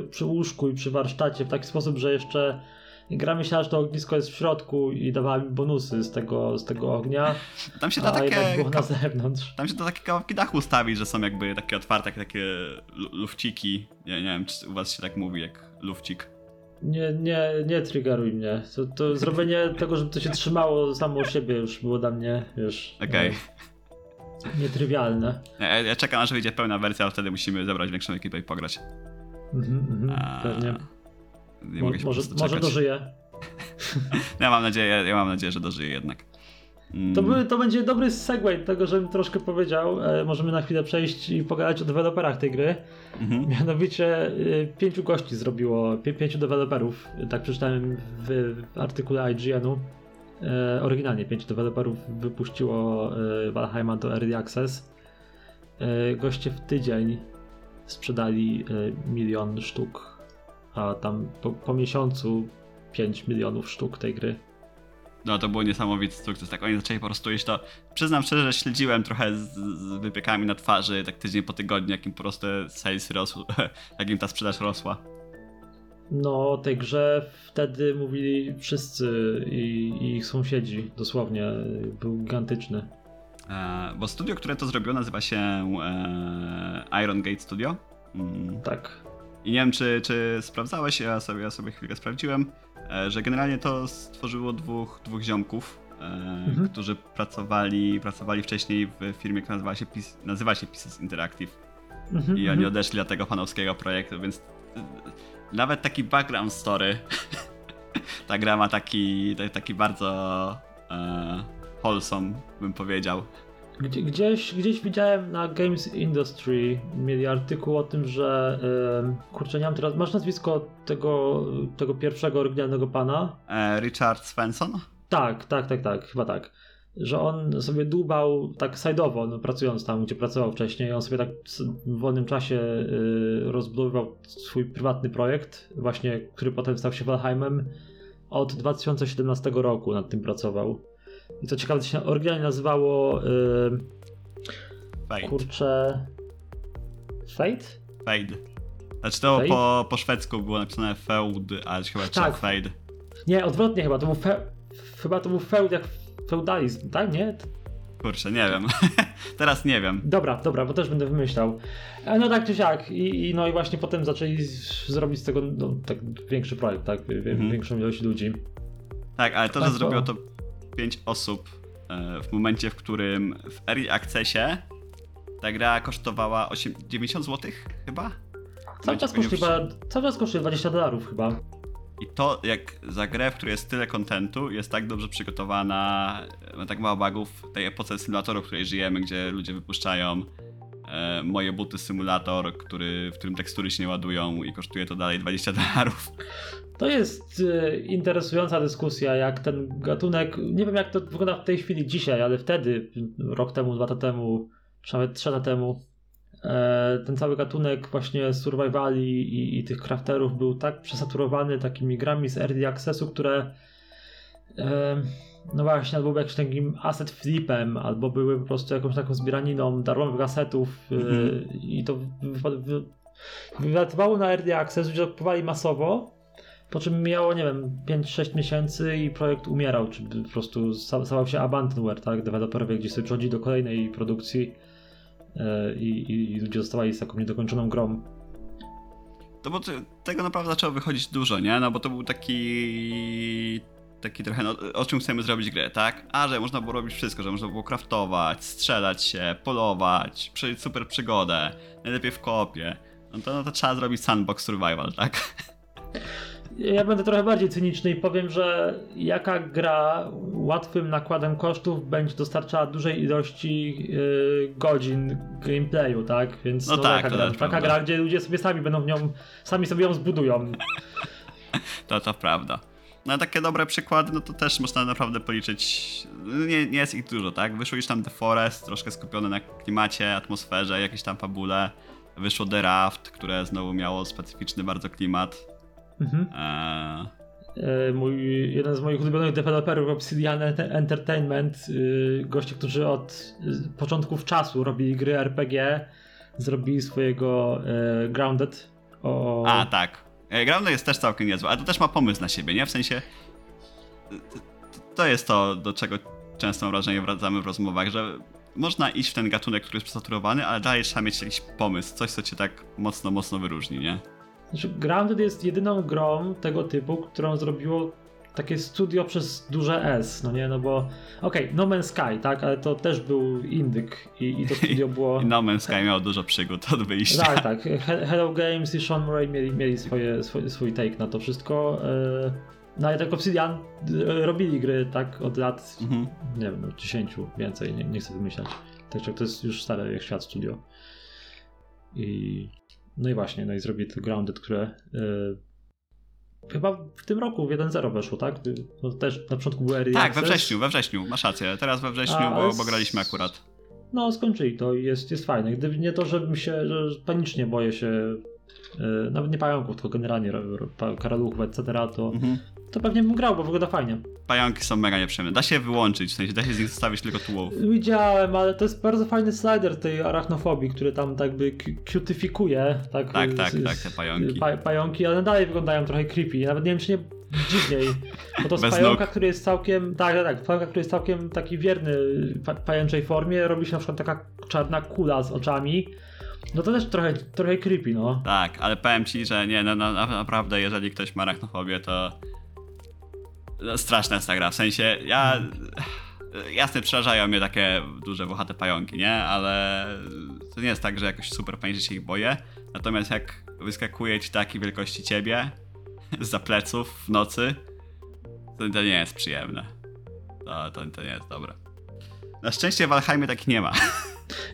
y, przy łóżku i przy warsztacie, w taki sposób, że jeszcze gra myślała, że to ognisko jest w środku i dawała mi bonusy z tego, z tego ognia, Tam się da takie... było na zewnątrz. Tam się da takie kawałki dachu ustawić, że są jakby takie otwarte, jak takie lu- lufciki. Nie, nie wiem, czy u was się tak mówi, jak lufcik. Nie, nie, nie triggeruj mnie. To, to zrobienie tego, żeby to się trzymało samo siebie już było dla mnie, wiesz, Okej. e, nietrywialne. Ja, ja czekam, aż wyjdzie pełna wersja, a wtedy musimy zebrać większą ekipę i pograć. Mhm, mhm, A, pewnie. Nie Mo, mogę się może, może dożyję. Ja mam nadzieję, ja mam nadzieję, że dożyję jednak. Mm, To, by, to będzie dobry segway tego, żebym troszkę powiedział. E, możemy na chwilę przejść i pogadać o deweloperach tej gry. mhm. Mianowicie y, pięciu gości zrobiło, pię, pięciu deweloperów, tak przeczytałem w, w artykule IGN-u. E, oryginalnie pięciu deweloperów wypuściło e, Valheima do Early Access. E, goście w tydzień sprzedali e, milion sztuk, a tam po, po miesiącu 5 milionów sztuk tej gry. No to był niesamowity sukces. Tak oni zaczęli po prostu iść to. Przyznam szczerze, że śledziłem trochę z, z wypiekami na twarzy, tak tydzień po tygodniu, jakim po prostu sales rosł, jakim ta sprzedaż rosła. No, o tej grze wtedy mówili wszyscy i, i ich sąsiedzi, dosłownie. Był gigantyczny. E, bo studio, które to zrobiło, nazywa się e, Iron Gate Studio. Mm. Tak. I nie wiem, czy, czy sprawdzałeś, ja sobie, ja sobie chwilę sprawdziłem, e, że generalnie to stworzyło dwóch, dwóch ziomków, e, Mhm. którzy pracowali, pracowali wcześniej w firmie, która nazywa się, Pis- nazywa się Pieces Interactive. Mhm, I oni mhm. odeszli od tego fanowskiego projektu, więc e, nawet taki background story, ta gra ma taki, ta- taki bardzo e, wholesome, bym powiedział. Gdzie, gdzieś, gdzieś widziałem na Games Industry, mieli artykuł o tym, że yy, kurczę, nie mam teraz, masz nazwisko tego, tego pierwszego oryginalnego pana? E, Richard Svensson? Tak, tak, tak, tak, chyba tak. Że on sobie dłubał tak side'owo, no, pracując tam, gdzie pracował wcześniej, on sobie tak w wolnym czasie yy, rozbudowywał swój prywatny projekt, właśnie, który potem stał się Valheimem. Od 2017 roku nad tym pracował. I co ciekawe, to się oryginalnie nazywało yy, Fade. kurczę. Fate? Fade. Znaczy to Fade? po, po szwedzku było napisane feud, ale chyba Tak. tak. fade. Nie, odwrotnie chyba, to był fe... chyba to był feud jak feudalizm, tak? Nie? Kurczę, nie wiem. Teraz nie wiem. Dobra, dobra, bo też będę wymyślał. No tak czy siak. I, i, no i właśnie potem zaczęli z, zrobić z tego no, tak większy projekt, tak? Mhm. Większą ilość ludzi. Tak, ale to, że Państwo- zrobiło to 5 osób e, w momencie, w którym w Early Accessie ta gra kosztowała 8, 90 zł chyba? Cały czas cały czas kosztuje 20 dolarów chyba. I to jak za grę, w której jest tyle kontentu, jest tak dobrze przygotowana, ma tak mało bugów w tej epoce symulatorów, w której żyjemy, gdzie ludzie wypuszczają e, moje buty symulator, który, w którym tekstury się nie ładują i kosztuje to dalej 20 dolarów. To jest e, interesująca dyskusja, jak ten gatunek, nie wiem jak to wygląda w tej chwili dzisiaj, ale wtedy, rok temu, dwa lata temu, czy nawet trzy lata temu, e, ten cały gatunek właśnie survivali i, i tych crafterów był tak przesaturowany takimi grami z early accessu, które no właśnie, albo były jakimś takim asset flipem, albo były po prostu jakąś taką zbieraniną darmowych asetów Mhm. i to wy- wy- wylatywało na early access, ludzie kupowali masowo, po czym mijało, nie wiem, 5-6 miesięcy i projekt umierał, czy po prostu sta- stawał się abandonware, tak? Deweloperowie gdzieś sobie przechodzili do kolejnej produkcji e, i, i, i ludzie zostawali z taką niedokończoną grą. To bo te- tego naprawdę zaczęło wychodzić dużo, nie? No bo to był taki. Taki trochę, no, o czym chcemy zrobić grę, tak? A, że można było robić wszystko, że można było craftować, strzelać się, polować, przeżyć super przygodę, najlepiej w kopie. No to, no to trzeba zrobić sandbox survival, tak? Ja będę trochę bardziej cyniczny i powiem, że jaka gra łatwym nakładem kosztów będzie dostarczała dużej ilości yy, godzin gameplayu, tak? Więc No tak, taka, to gra, taka prawda. gra, gdzie ludzie sobie sami będą w nią, sami sobie ją zbudują. To, to prawda. No a takie dobre przykłady, no to też można naprawdę policzyć. Nie, nie jest ich dużo, tak? Wyszło już tam The Forest, troszkę skupione na klimacie, atmosferze, jakiejś tam fabule. Wyszło The Raft, które znowu miało specyficzny bardzo klimat. Mhm. Eee, mój, jeden z moich ulubionych deweloperów Obsidian Ent- Entertainment, y, goście, którzy od y, początków czasu robili gry RPG, zrobili swojego e, Grounded. O... A, tak. E, Grounded jest też całkiem niezły, ale to też ma pomysł na siebie, nie? W sensie. to- jest to, do czego często wrażenie wracamy w rozmowach, że można iść w ten gatunek, który jest przesaturowany, ale dalej trzeba mieć jakiś pomysł, coś, co cię tak mocno, mocno wyróżni, nie? Znaczy, Grounded jest jedyną grą tego typu, którą zrobiło takie studio przez duże S, no nie, no bo okej, No Man's Sky, tak, ale to też był indyk i, i to studio było... I No Man's Sky miał dużo przygód od wyjścia. Tak, tak. He- Hello Games i Sean Murray mieli, mieli swoje, swój, swój take na to wszystko. e, No ale tak Obsidian e, robili gry tak od lat, Mhm. nie wiem, no, 10 więcej, nie, nie chcę wymyślać. Także to jest już stare jak świat studio. I no i właśnie, no i zrobili to Grounded, które e, chyba w tym roku w 1.0 weszło, tak? No też na początku był Early Tak, we Access. wrześniu, we wrześniu, masz rację. Teraz we wrześniu, A, bo, bo graliśmy akurat. No, skończyli to i jest, jest fajne. Gdyby nie to, żebym się, że panicznie boję się, e, nawet nie pająków, tylko generalnie karaluchów, etc., to, Mhm. To pewnie bym grał, bo wygląda fajnie. Pająki są mega nieprzyjemne. Da się wyłączyć, w sensie da się z nich zostawić tylko tułów. Widziałem, ale to jest bardzo fajny slider tej arachnofobii, który tam tak by cu- cutyfikuje. Tak, Tak, z- tak, z- tak, te pająki. Pa, pająki, ale dalej wyglądają trochę creepy. Nawet nie wiem, czy nie dziwniej. Bo to z Bez pająka, nóg. który jest całkiem. Tak, tak, tak. Pająka, który jest całkiem taki wierny pa, pajęczej formie, robi się na przykład taka czarna kula z oczami. No to też trochę, trochę creepy, no. Tak, ale powiem ci, że nie, no, no, na- naprawdę, jeżeli ktoś ma arachnofobię, to straszna jest ta gra. W sensie, ja... Jasne, przerażają mnie takie duże, włochate pająki, nie? Ale to nie jest tak, że jakoś super panicznie się ich boję. Natomiast jak wyskakuje ci taki wielkości ciebie za pleców w nocy, to, to nie jest przyjemne. To, to, to nie jest dobre. Na szczęście w Valheimie takich nie ma.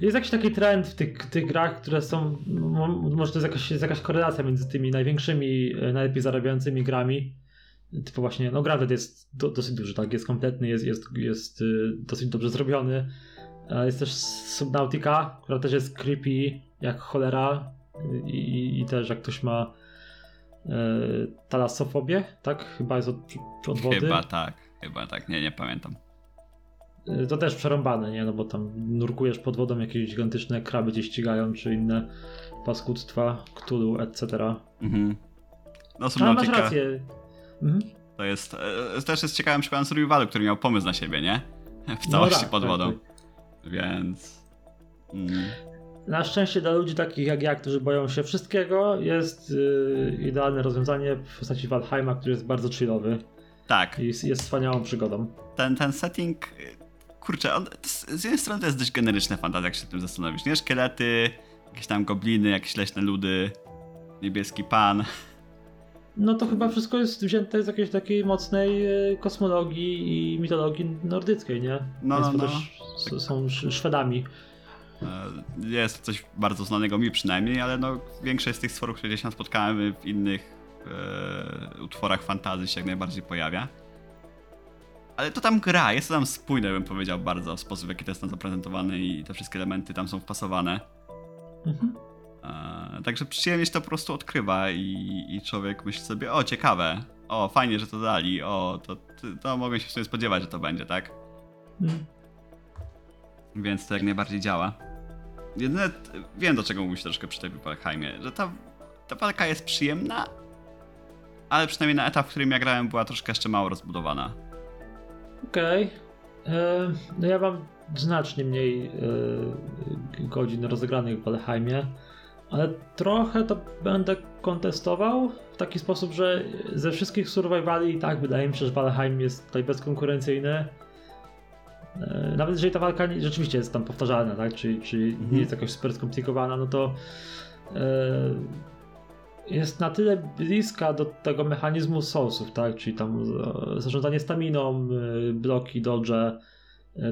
Jest jakiś taki trend w tych, tych grach, które są. mo- Może to jest jakaś, jest jakaś korelacja między tymi największymi, e, najlepiej zarabiającymi grami. Typu właśnie, no Grounded jest do, dosyć duży, tak? Jest kompletny, jest, jest, jest y, dosyć dobrze zrobiony. A Jest też Subnautica, która też jest creepy jak cholera. I, i, i też jak ktoś ma e, talassofobię, tak? Chyba jest od, od wody. Chyba tak, chyba tak, nie, nie pamiętam. Y, To też przerąbane, nie? No bo tam nurkujesz pod wodą, jakieś gigantyczne kraby cię ścigają, czy inne paskudztwa, Cthulhu, etc. Mhm. No Ale masz Subnautica rację. Mhm. to jest, e, też jest ciekawym przykładem survivalu, który miał pomysł na siebie, nie? W No całości tak, pod tak, wodą. tak. Więc... Mm. Na szczęście dla ludzi takich jak ja, którzy boją się wszystkiego, jest y, idealne rozwiązanie w postaci Valheima, który jest bardzo chillowy Tak, i jest, jest wspaniałą przygodą. ten, ten setting, kurczę, on, z z jednej strony to jest dość generyczne fantazja, jak się tym zastanowisz, nie? Szkielety, jakieś tam gobliny, jakieś leśne ludy, niebieski pan. No to chyba wszystko jest wzięte z jakiejś takiej mocnej y, kosmologii i mitologii nordyckiej, nie? No, no, no. też są sz- Szwedami. E, Jest coś bardzo znanego mi przynajmniej, ale no większość z tych stworów, które gdzieś tam spotkałem w innych e, utworach fantazji się jak najbardziej pojawia. Ale to tam gra, jest to tam spójne bym powiedział bardzo, sposób w jaki to jest tam zaprezentowany i te wszystkie elementy tam są wpasowane. Mhm. E, także przyjemnie się to po prostu odkrywa i, i człowiek myśli sobie, o ciekawe, o fajnie, że to dali, o to, to, mogę się w sumie spodziewać, że to będzie, tak? Mm. Więc to jak najbardziej działa. Jedyne, wiem do czego mówisz troszkę przy tej Valheimie, że ta, ta walka jest przyjemna, ale przynajmniej na etap, w którym ja grałem, była troszkę jeszcze mało rozbudowana. Okej. E, No ja mam znacznie mniej e, godzin rozegranych w Valheimie, ale trochę to będę kontestował w taki sposób, że ze wszystkich survivali i tak wydaje mi się, że Valheim jest tutaj bezkonkurencyjny. E, Nawet jeżeli ta walka nie- rzeczywiście jest tam powtarzalna, tak? Czyli, czyli Mhm. nie jest jakoś super skomplikowana, no to e, jest na tyle bliska do tego mechanizmu soulsów, tak? Czyli tam e, zarządzanie staminą, bloki, dodge,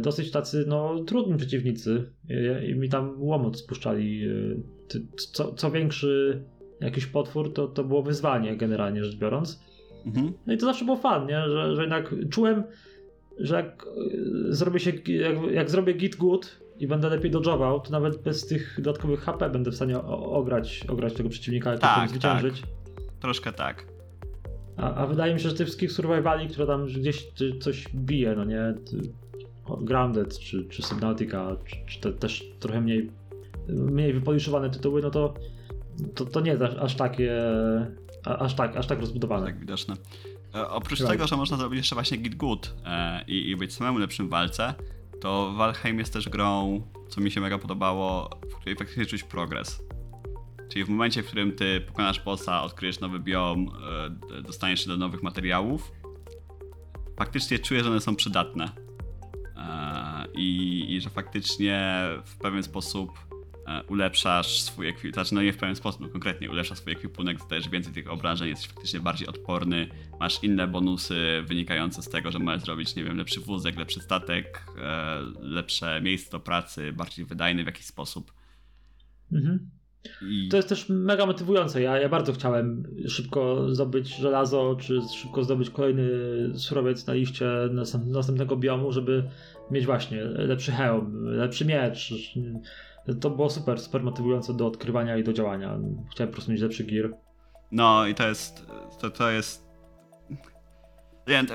dosyć tacy no, trudni przeciwnicy i mi tam łomot spuszczali. Co, co większy jakiś potwór, to, to było wyzwanie generalnie rzecz biorąc. Mhm. No i to zawsze było fan, nie? Że, że jednak czułem, że jak e, zrobię się, jak, jak zrobię git good i będę lepiej dodżował, to nawet bez tych dodatkowych HP będę w stanie o, ograć, ograć tego przeciwnika i Tak, tak, zwyciężyć. Troszkę tak. A, a wydaje mi się, że tych wszystkich survivali, które tam gdzieś coś bije, no nie? Grounded czy, czy Subnautica, czy, czy te też trochę mniej, mniej wypoliszowane tytuły, no to, to, to nie jest aż, aż takie, aż tak, aż tak rozbudowane. tak widoczne. E, oprócz tego, że można zrobić jeszcze właśnie git good e, i, i być samemu lepszym w walce, to Valheim jest też grą, co mi się mega podobało, w której faktycznie czuć progres. Czyli w momencie, w którym ty pokonasz bossa, odkryjesz nowy biom, e, dostaniesz się do nowych materiałów, faktycznie czujesz, że one są przydatne. I, I że faktycznie w pewien sposób ulepszasz swój ekwipunek, znaczy no nie w pewien sposób, no konkretnie ulepszasz swój ekwipunek, dostajesz więcej tych obrażeń, jesteś faktycznie bardziej odporny, masz inne bonusy wynikające z tego, że możesz zrobić, nie wiem, lepszy wózek, lepszy statek, e, lepsze miejsce do pracy, bardziej wydajny w jakiś sposób. Mhm. I To jest też mega motywujące. Ja, ja bardzo chciałem szybko zdobyć żelazo, czy szybko zdobyć kolejny surowiec na liście następ- następnego biomu, żeby mieć właśnie lepszy hełm, lepszy miecz. To było super, super motywujące do odkrywania i do działania. Chciałem po prostu mieć lepszy gear. No i to jest. To, to jest. Wiem,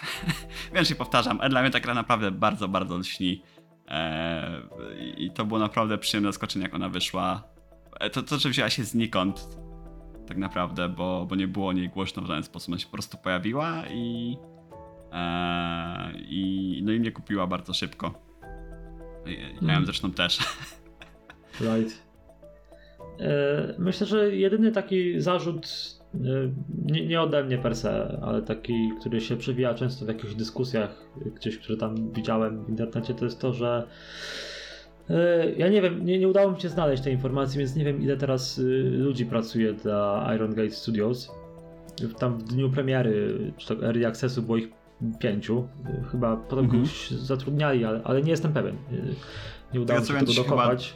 wiem, się powtarzam, ale dla mnie ta gra naprawdę bardzo, bardzo lśni. Eee, I to było naprawdę przyjemne zaskoczenie, jak ona wyszła. E, To, to, że wzięła się znikąd, tak naprawdę, bo, bo nie było o niej głośno w żaden sposób. Ona się po prostu pojawiła i. Eee, i no i mnie kupiła bardzo szybko. Ja ją Mhm. zresztą też. Right. E, Myślę, że jedyny taki zarzut, e, nie, nie ode mnie per se, ale taki, który się przewija często w jakichś dyskusjach, gdzieś, które tam widziałem w internecie, to jest to, że e, ja nie wiem, nie, nie udało mi się znaleźć tej informacji, więc nie wiem ile teraz ludzi pracuje dla Iron Gate Studios. Tam w dniu premiery, czy to Early Accessu było ich pięciu. Chyba potem Mhm. kogoś zatrudniali, ale, ale nie jestem pewien. Nie udało mi się co tego chyba- dokopać.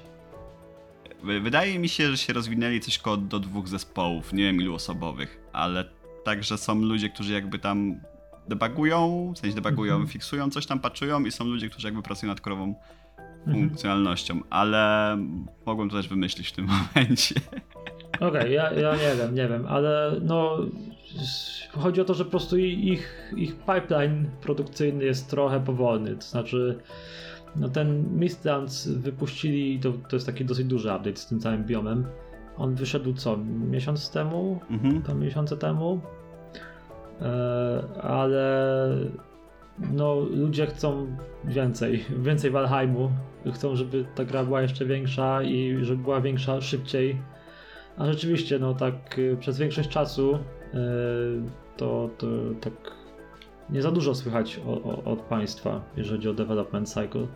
Wy- Wydaje mi się, że się rozwinęli coś koło do dwóch zespołów, nie wiem ilu osobowych, ale także są ludzie, którzy jakby tam debugują, w sensie debugują, Mhm. fiksują coś tam, patchują i są ludzie, którzy jakby pracują nad korową Mhm. funkcjonalnością, ale mogłem to też wymyślić w tym momencie. Okej, ja, ja nie wiem, nie wiem, ale no chodzi o to, że po prostu ich, ich pipeline produkcyjny jest trochę powolny, to znaczy no ten Mistlands wypuścili, to, to jest taki dosyć duży update z tym całym biomem. On wyszedł co, miesiąc temu? Mhm. Dwa miesiące temu? E, ale no ludzie chcą więcej, więcej Valheimu, chcą, żeby ta gra była jeszcze większa i żeby była większa szybciej. A rzeczywiście, no tak y, przez większość czasu to, to tak nie za dużo słychać o, o, od państwa, jeżeli chodzi o development cycle.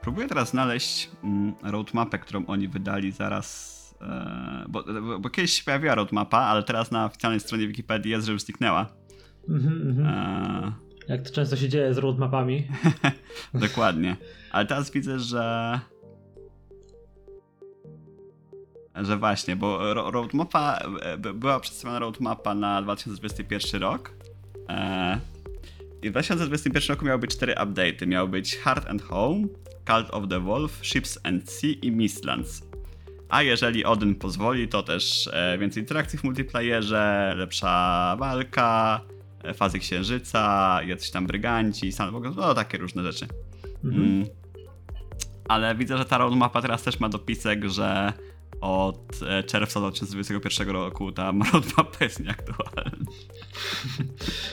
Próbuję teraz znaleźć mm, roadmapę, którą oni wydali zaraz. E, bo, bo, kiedyś się pojawiła roadmapa, ale teraz na oficjalnej stronie Wikipedii jest, że już zniknęła. Mhm, mhm. E, Jak to często się dzieje z roadmapami. Dokładnie. Ale teraz widzę, że. Że właśnie, bo ro- roadmapa, e, była przedstawiona roadmapa na 2021 rok. E, I w 2021 roku miały być cztery update'y. Miały być Heart and Home, Cult of the Wolf, Ships and Sea i Mistlands. A jeżeli Odyn pozwoli, to też e, więcej interakcji w multiplayerze, lepsza walka, fazy księżyca, jacyś tam bryganci, sandbox, no takie różne rzeczy. Mhm. Mm. Ale widzę, że ta roadmapa teraz też ma dopisek, że od e, czerwca 2021 roku ta roadmapa jest nieaktualna.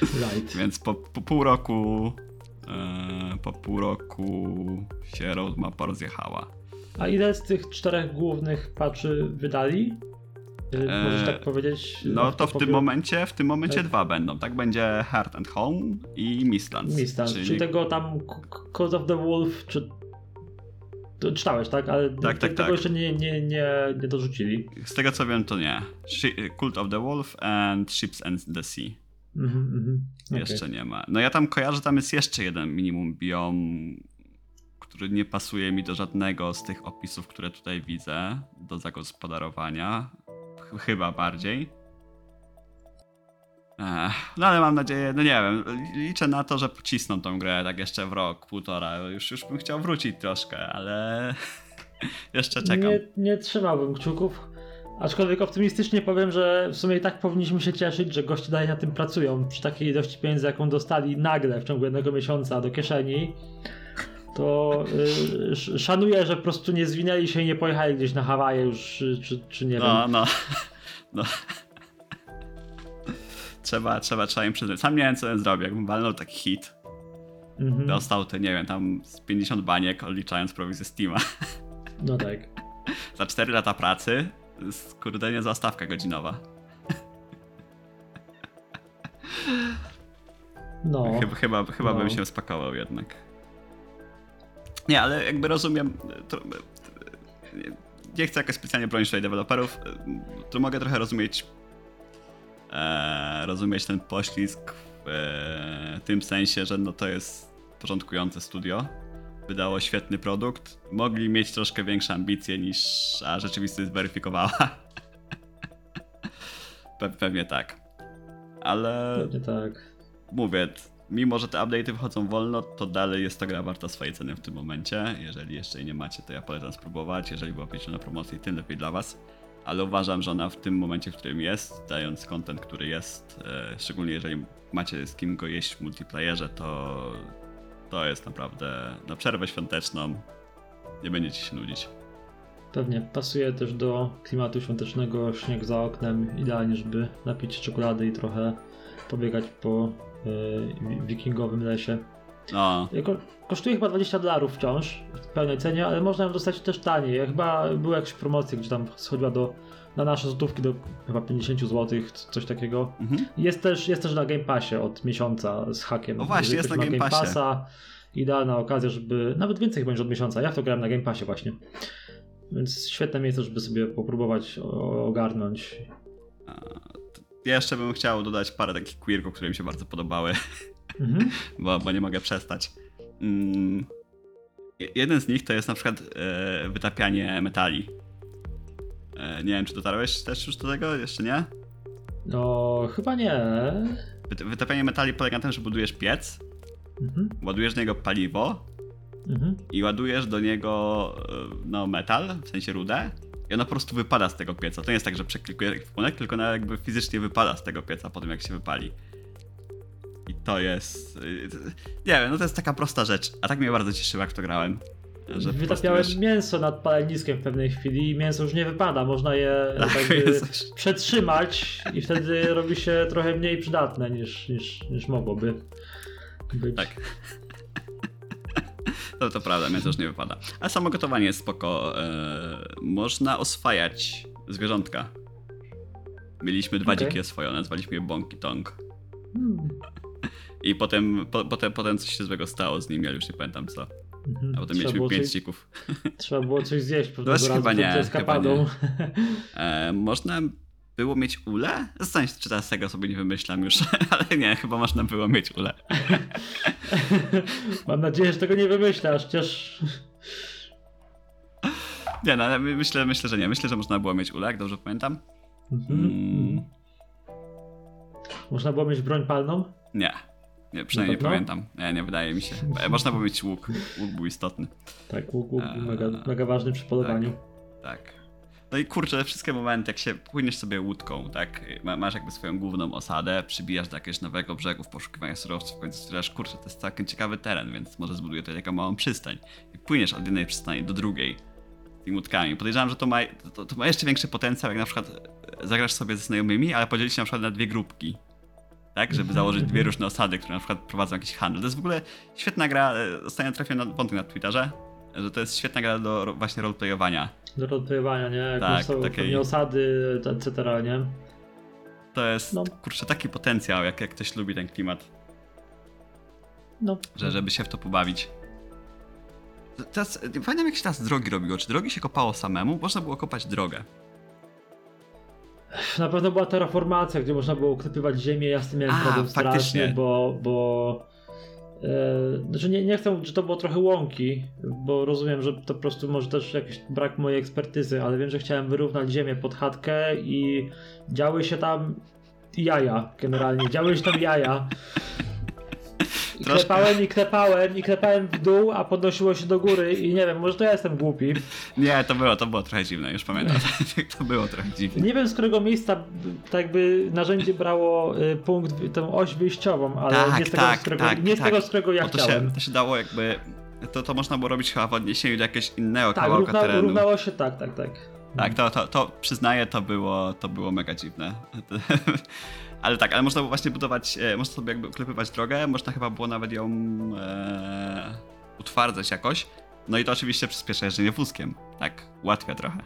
Right. Więc po, po pół roku e, po pół roku się roadmapa rozjechała. A ile z tych czterech głównych patchy wydali? Y, Możesz tak powiedzieć? No to w tym momencie, w tym momencie Tak. dwa będą, tak? Będzie Heart and Home i Mistlands. Mistlands, czyli... tego tam Cause of the Wolf, czy to czytałeś, tak? Ale Tak, tak, tego tak. jeszcze nie, nie, nie, nie dorzucili. Z tego co wiem, to nie. Cult of the Wolf and Ships and the Sea. Mhm, mhm. Okej. Jeszcze nie ma. No ja tam kojarzę, tam jest jeszcze jeden minimum biom, który nie pasuje mi do żadnego z tych opisów, które tutaj widzę, do zagospodarowania. Ch- Chyba bardziej. No ale mam nadzieję, no nie wiem, liczę na to, że pocisną tą grę tak jeszcze w rok, półtora. Już, już bym chciał wrócić troszkę, ale jeszcze czekam. Nie, nie trzymałbym kciuków. Aczkolwiek optymistycznie powiem, że w sumie i tak powinniśmy się cieszyć, że goście dalej na tym pracują. Przy takiej ilości pieniędzy, jaką dostali nagle w ciągu jednego miesiąca do kieszeni, to y, sz- szanuję, że po prostu nie zwinęli się i nie pojechali gdzieś na Hawaje już, y, czy, czy nie No, wiem. no. no. Trzeba, trzeba, trzeba im przyznać. Sam nie wiem, co bym zrobił. Jakbym walnął taki hit, Mhm. dostał te, nie wiem, tam z 50 baniek, odliczając prowizję Steama. No tak. Za 4 lata pracy, kurde, nie za stawka godzinowa. No. Chyba, chyba, chyba No. bym się spakował jednak. Nie, ale jakby rozumiem. To, nie, nie chcę jakoś specjalnie bronić tutaj deweloperów. To mogę trochę rozumieć. E, rozumieć ten poślizg w e, tym sensie, że no to jest początkujące studio. Wydało świetny produkt. Mogli mieć troszkę większe ambicje niż a rzeczywistość zweryfikowała. Pe- pewnie tak. Ale Pewnie tak. mówię, mimo że te update'y wychodzą wolno, to dalej jest to gra warta swojej ceny w tym momencie. Jeżeli jeszcze jej nie macie, to ja polecam spróbować. Jeżeli łapiecie na promocji, tym lepiej dla was. Ale uważam, że ona w tym momencie, w którym jest, dając content, który jest, e, szczególnie jeżeli macie z kim go jeść w multiplayerze, to to jest naprawdę na przerwę świąteczną. Nie będziecie się nudzić. Pewnie. Pasuje też do klimatu świątecznego, śnieg za oknem. Idealnie, żeby napić czekolady i trochę pobiegać po wi- wikingowym lesie. No, Ko- kosztuje chyba 20 dolarów wciąż w pełnej cenie, ale można ją dostać też taniej. Ja Chyba były jakieś promocje, gdzie tam schodziła do, na nasze złotówki do chyba 50 zł, coś takiego. mhm. Jest też, jest też na Game Passie od miesiąca z hakiem. O właśnie, jest na Game Passie. Passa, idealna okazja, żeby, nawet więcej chyba niż od miesiąca, ja w to grałem na Game Passie właśnie. Więc świetne miejsce, żeby sobie popróbować ogarnąć. Ja jeszcze bym chciał dodać parę takich queerków, które mi się bardzo podobały. Mhm. bo, bo nie mogę przestać. Mm, je- jeden z nich to jest na przykład e, wytapianie metali. E, nie wiem, czy dotarłeś też już do tego? Jeszcze nie? No, chyba nie. Wyt- Wytapianie metali polega na tym, że budujesz piec, Mhm. ładujesz do niego paliwo Mhm. i ładujesz do niego e, no, metal, w sensie rudę. I ona po prostu wypada z tego pieca. To nie jest tak, że przeklikuje ekwipunek, tylko ona jakby fizycznie wypada z tego pieca po tym, jak się wypali. To jest. y, Nie wiem, no to jest taka prosta rzecz. A tak mnie bardzo cieszyło, jak to grałem. Że Wytapiałem wiesz, mięso nad paleniskiem w pewnej chwili i mięso już nie wypada. Można je Tak, przetrzymać i wtedy robi się trochę mniej przydatne niż, niż, niż mogłoby być. Tak. To, to prawda, mięso już nie wypada. Ale samo gotowanie jest spoko. E, można oswajać zwierzątka. Mieliśmy dwa Okej. dzikie oswojone, nazwaliśmy je Bonki Tong. Hmm. I potem, po, potem, potem coś się złego stało z nimi, ale już nie pamiętam co. Mhm. A potem Trzeba mieliśmy pięć coś- dzików. Trzeba było coś zjeść pewnego Właśnie razu chyba przed nie, eskapadą. E, można było mieć ule? Zastanawiam się, czy teraz tego sobie nie wymyślam już, ale nie, chyba można było mieć ule. Mam nadzieję, że tego nie wymyślasz, chociaż Nie, no, myślę, myślę, że nie. Myślę, że można było mieć ule, jak dobrze pamiętam. Mhm. Mm, można było mieć broń palną. nie. Nie, przynajmniej nie pamiętam. Nie, nie wydaje mi się. E, Można mieć łuk. Łuk był istotny. Tak, łuk, łuk był mega, mega ważny przy polowaniu. Tak. No i kurczę, wszystkie momenty, jak się płyniesz sobie łódką, tak? Ma- Masz jakby swoją główną osadę, przybijasz do jakiegoś nowego brzegu w poszukiwaniu surowców, w końcu stwierdzasz, kurczę, to jest całkiem ciekawy teren, więc może zbuduję tutaj taką małą przystań. I płyniesz od jednej przystani do drugiej tymi łódkami. Podejrzewam, że to ma, to, to ma jeszcze większy potencjał, jak na przykład e, zagrasz sobie ze znajomymi, ale podzielić się na przykład na dwie grupki. Tak, żeby założyć dwie różne osady, które na przykład prowadzą jakiś handel. To jest w ogóle świetna gra. e, Ostatnio trafiłem na wątek na Twitterze, że to jest świetna gra do właśnie roleplayowania. Do roleplayowania, nie? Jak Tak, są takiej- osady, etc., nie? To jest, No. kurczę, taki potencjał, jak, jak ktoś lubi ten klimat, No. że żeby się w to pobawić. Teraz, nie pamiętam jak się teraz drogi robiło. Czy drogi się kopało samemu? Można było kopać drogę. Na pewno była terraformacja, gdzie można było ukrypywać ziemię, ja z tym miałem A, problem faktycznie. straszny, bo... bo e, znaczy nie, nie chcę, że to było trochę łąki, bo rozumiem, że to po prostu może też jakiś brak mojej ekspertyzy, ale wiem, że chciałem wyrównać ziemię pod chatkę i działy się tam jaja, generalnie, działy się tam jaja. I Troszkę. klepałem i klepałem i klepałem w dół, a podnosiło się do góry i nie wiem, może to ja jestem głupi. Nie, to było, to było trochę dziwne, już pamiętam. to było trochę dziwne. Nie wiem z którego miejsca tak jakby narzędzie brało y, punkt, tę oś wyjściową, ale Tak, nie z tego, tak, z którego, tak, nie z tak. tego, z którego ja to chciałem. się, to się dało jakby. To, to można było robić chyba w odniesieniu do jakiegoś innego tak, kawałka równa, terenu. równało się tak, tak, tak. Tak, to, to, to przyznaję, to było, to było mega dziwne. ale tak, ale można było właśnie budować, e, można sobie jakby uklepywać drogę, można chyba było nawet ją e, utwardzać jakoś. No i to oczywiście przyspiesza jeżdżenie wózkiem. Tak, ułatwia trochę.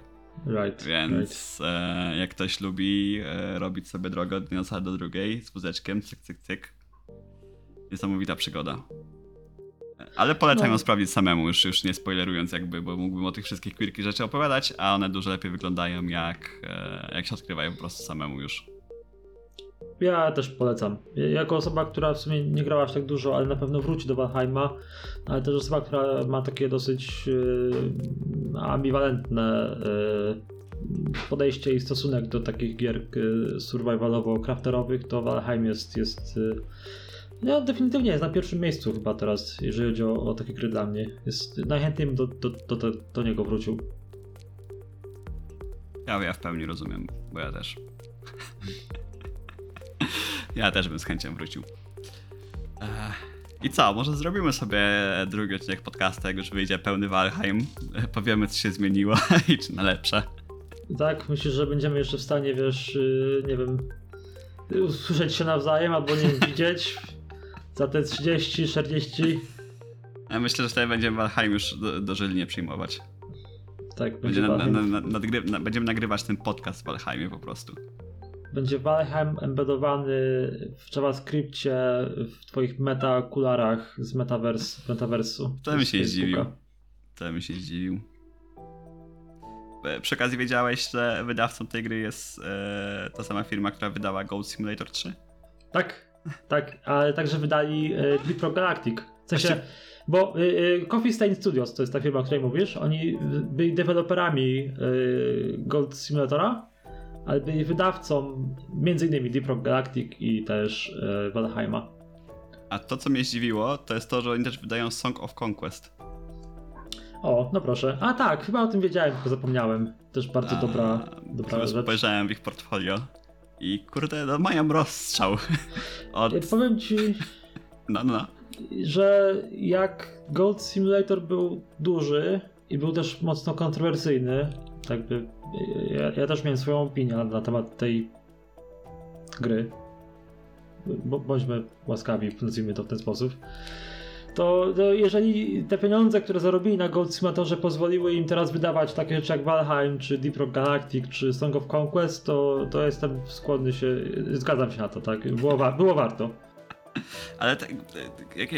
Right, right. Więc e, jak ktoś lubi e, robić sobie drogę od jednej osoby do drugiej z wózeczkiem, cyk, cyk, cyk. Niesamowita przygoda. E, Ale polecam No. ją sprawdzić samemu, już, już nie spoilerując jakby, bo mógłbym o tych wszystkich quirky rzeczy opowiadać, a one dużo lepiej wyglądają jak, e, jak się odkrywają po prostu samemu już. Ja też polecam. Ja- Jako osoba, która w sumie nie grała aż tak dużo, ale na pewno wróci do Valheima, ale też osoba, która ma takie dosyć y, ambiwalentne y, podejście i stosunek do takich gier y, survivalowo-crafterowych, to Valheim jest, jest y, no, definitywnie jest na pierwszym miejscu chyba teraz, jeżeli chodzi o, o takie gry dla mnie. Jest, najchętniej bym do, do, do, do, do niego wrócił. Ja, ja w pełni rozumiem, bo ja też. ja też bym z chęcią wrócił. I co, może zrobimy sobie drugi odcinek podcastu, jak już wyjdzie pełny Valheim. Powiemy, co się zmieniło i czy na lepsze. Tak, myślisz, że będziemy jeszcze w stanie, wiesz, y, nie wiem, usłyszeć się nawzajem albo nie widzieć za te 30, 40. Ja myślę, że wtedy będziemy Valheim już do, dożylnie przyjmować. Tak, Będzie będzie, na, na, Valheim, na, nadgry, na, będziemy nagrywać ten podcast w Valheimie po prostu. Będzie Valheim embedowany w JavaScriptie w twoich meta-okularach z metaverse, metaversu. To bym się zdziwił. To bym się zdziwił. E, Przy okazji wiedziałeś, że wydawcą tej gry jest e, ta sama firma, która wydała Goat Simulator 3? Tak, tak, ale także wydali e, Deep Galactic. W sensie, Właśnie- bo y, y, Coffee Stain Studios, to jest ta firma, o której mówisz, oni byli deweloperami y, Gold Simulatora, ale byli wydawcą m.in. Deep Rock Galactic i też y, Valheima. A to, co mnie zdziwiło, to jest to, że oni też wydają Song of Conquest. O, no proszę. A tak, chyba o tym wiedziałem, tylko zapomniałem. Też bardzo A, dobra, dobra rzecz. Spojrzałem w ich portfolio i kurde, no mają rozstrzał. Od... Ja Powiem ci, no, no. że jak Gold Simulator był duży i był też mocno kontrowersyjny, tak by, ja, ja też miałem swoją opinię na, temat tej gry. Bo, bądźmy łaskawi, nazwijmy to w ten sposób. To, to jeżeli te pieniądze, które zarobili na Gold Simulatorze pozwoliły im teraz wydawać takie rzeczy jak Valheim, czy Deep Rock Galactic, czy Song of Conquest, to, to jestem skłonny się, zgadzam się na to, tak, było, wa- było warto. Ale tak,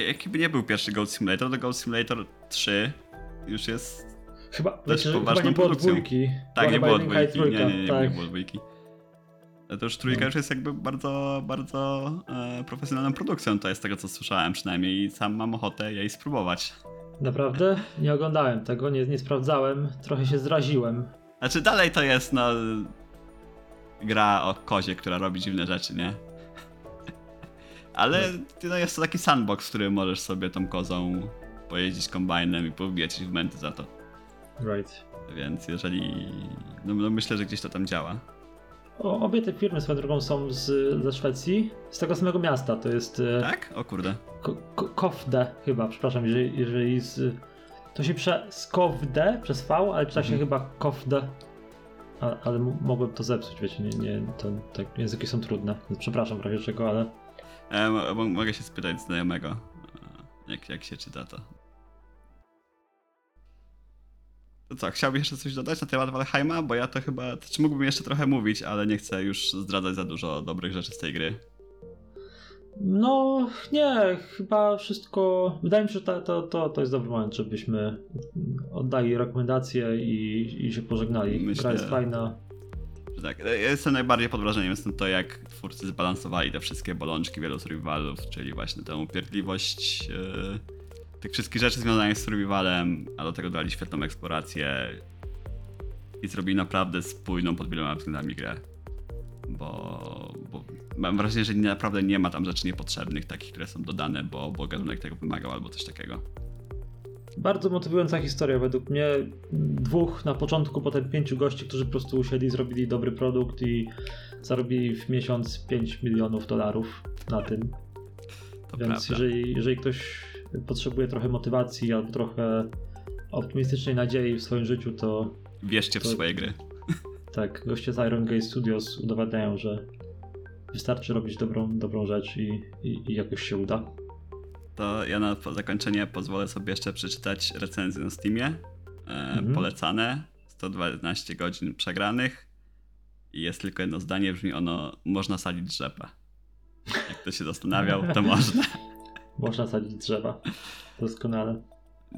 jaki, by nie był pierwszy Goat Simulator, to Goat Simulator 3 już jest Chyba, wiecie, chyba poważną nie było produkcją. dwójki. Tak, Była nie chyba było dwójki. Nie, nie, nie, tak. nie było dwójki. Ale To już trójka No. już jest jakby bardzo, bardzo e, profesjonalną produkcją, to jest tego co słyszałem przynajmniej i sam mam ochotę jej spróbować. Naprawdę? Nie oglądałem tego, nie, nie sprawdzałem, trochę się zraziłem. Znaczy dalej to jest no gra o kozie, która robi dziwne rzeczy, nie? Ale no, jest to taki sandbox, w którym możesz sobie tą kozą pojeździć kombajnem i powbijać achievementy za to. Right. Więc jeżeli... No, no myślę, że gdzieś to tam działa. O, obie te firmy swoją drogą są z, ze Szwecji, z tego samego miasta, to jest e, Tak? O kurde. Ko- Ko- Kofde chyba, przepraszam, jeżeli, jeżeli z... To się pisze Skowde przez V, ale czyta się Mhm. chyba Kofde. A, ale mogłem to zepsuć, wiecie, nie, nie, to, tak, języki są trudne, przepraszam w razie czego, ale... E, mo- mo- mogę się spytać znajomego, e, jak, jak się czyta to. To co, chciałbyś jeszcze coś dodać na temat Valheima? Bo ja to chyba, czy mógłbym jeszcze trochę mówić, ale nie chcę już zdradzać za dużo dobrych rzeczy z tej gry. No, nie, chyba wszystko. Wydaje mi się, że to, to, to, to jest dobry moment, żebyśmy oddali rekomendacje i, i się pożegnali. Myślę- Gra jest fajna. Tak, ja jestem najbardziej pod wrażeniem jestem to, jak twórcy zbalansowali te wszystkie bolączki wielu survivalów, czyli właśnie tę upierdliwość yy, tych wszystkich rzeczy związanych z survivalem, a do tego dali świetną eksplorację i zrobili naprawdę spójną pod wieloma względami grę. Bo, bo mam wrażenie, że naprawdę nie ma tam rzeczy niepotrzebnych, takich, które są dodane, bo, bo gatunek tego wymagał albo coś takiego. Bardzo motywująca historia według mnie. Dwóch na początku, potem pięciu gości, którzy po prostu usiedli, zrobili dobry produkt i zarobili w miesiąc 5 milionów dolarów na tym. To Więc prawda. jeżeli, jeżeli ktoś potrzebuje trochę motywacji albo trochę optymistycznej nadziei w swoim życiu, to Wierzcie w to- swoje gry. tak, goście z Iron Gate Studios udowadniają, że wystarczy robić dobrą, dobrą rzecz i, i, i jakoś się uda. To ja na zakończenie pozwolę sobie jeszcze przeczytać recenzję na Steamie. E, Mhm. Polecane. 112 godzin przegranych. I jest tylko jedno zdanie, brzmi ono można sadzić rzepę. Jak ktoś się zastanawiał, to można. Można sadzić drzewa. Doskonale.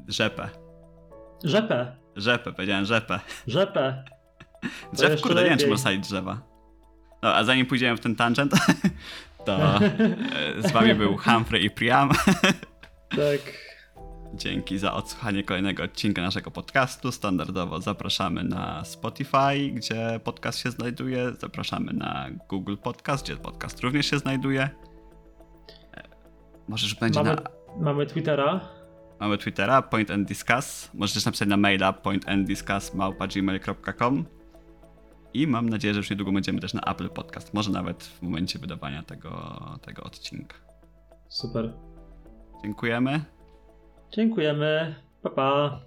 Rzepę. Rzepę! Rzepę, powiedziałem rzepę. Rzepę! Drzew, kurde, nie wiem, czy lepiej. można sadzić drzewa. No, a zanim pójdziemy w ten tangent, to e, z wami był Humphrey i Priam. Tak. Dzięki za odsłuchanie kolejnego odcinka naszego podcastu. Standardowo zapraszamy na Spotify, gdzie podcast się znajduje. Zapraszamy na Google Podcast, gdzie podcast również się znajduje. Może już będzie Mamy, na. mamy Twittera. Mamy Twittera, Point and Discuss. Możesz też napisać na maila pointanddiscuss.gmail.com I mam nadzieję, że już niedługo będziemy też na Apple Podcast. Może nawet w momencie wydawania tego, tego odcinka. Super. Dziękujemy. Dziękujemy. Pa, pa.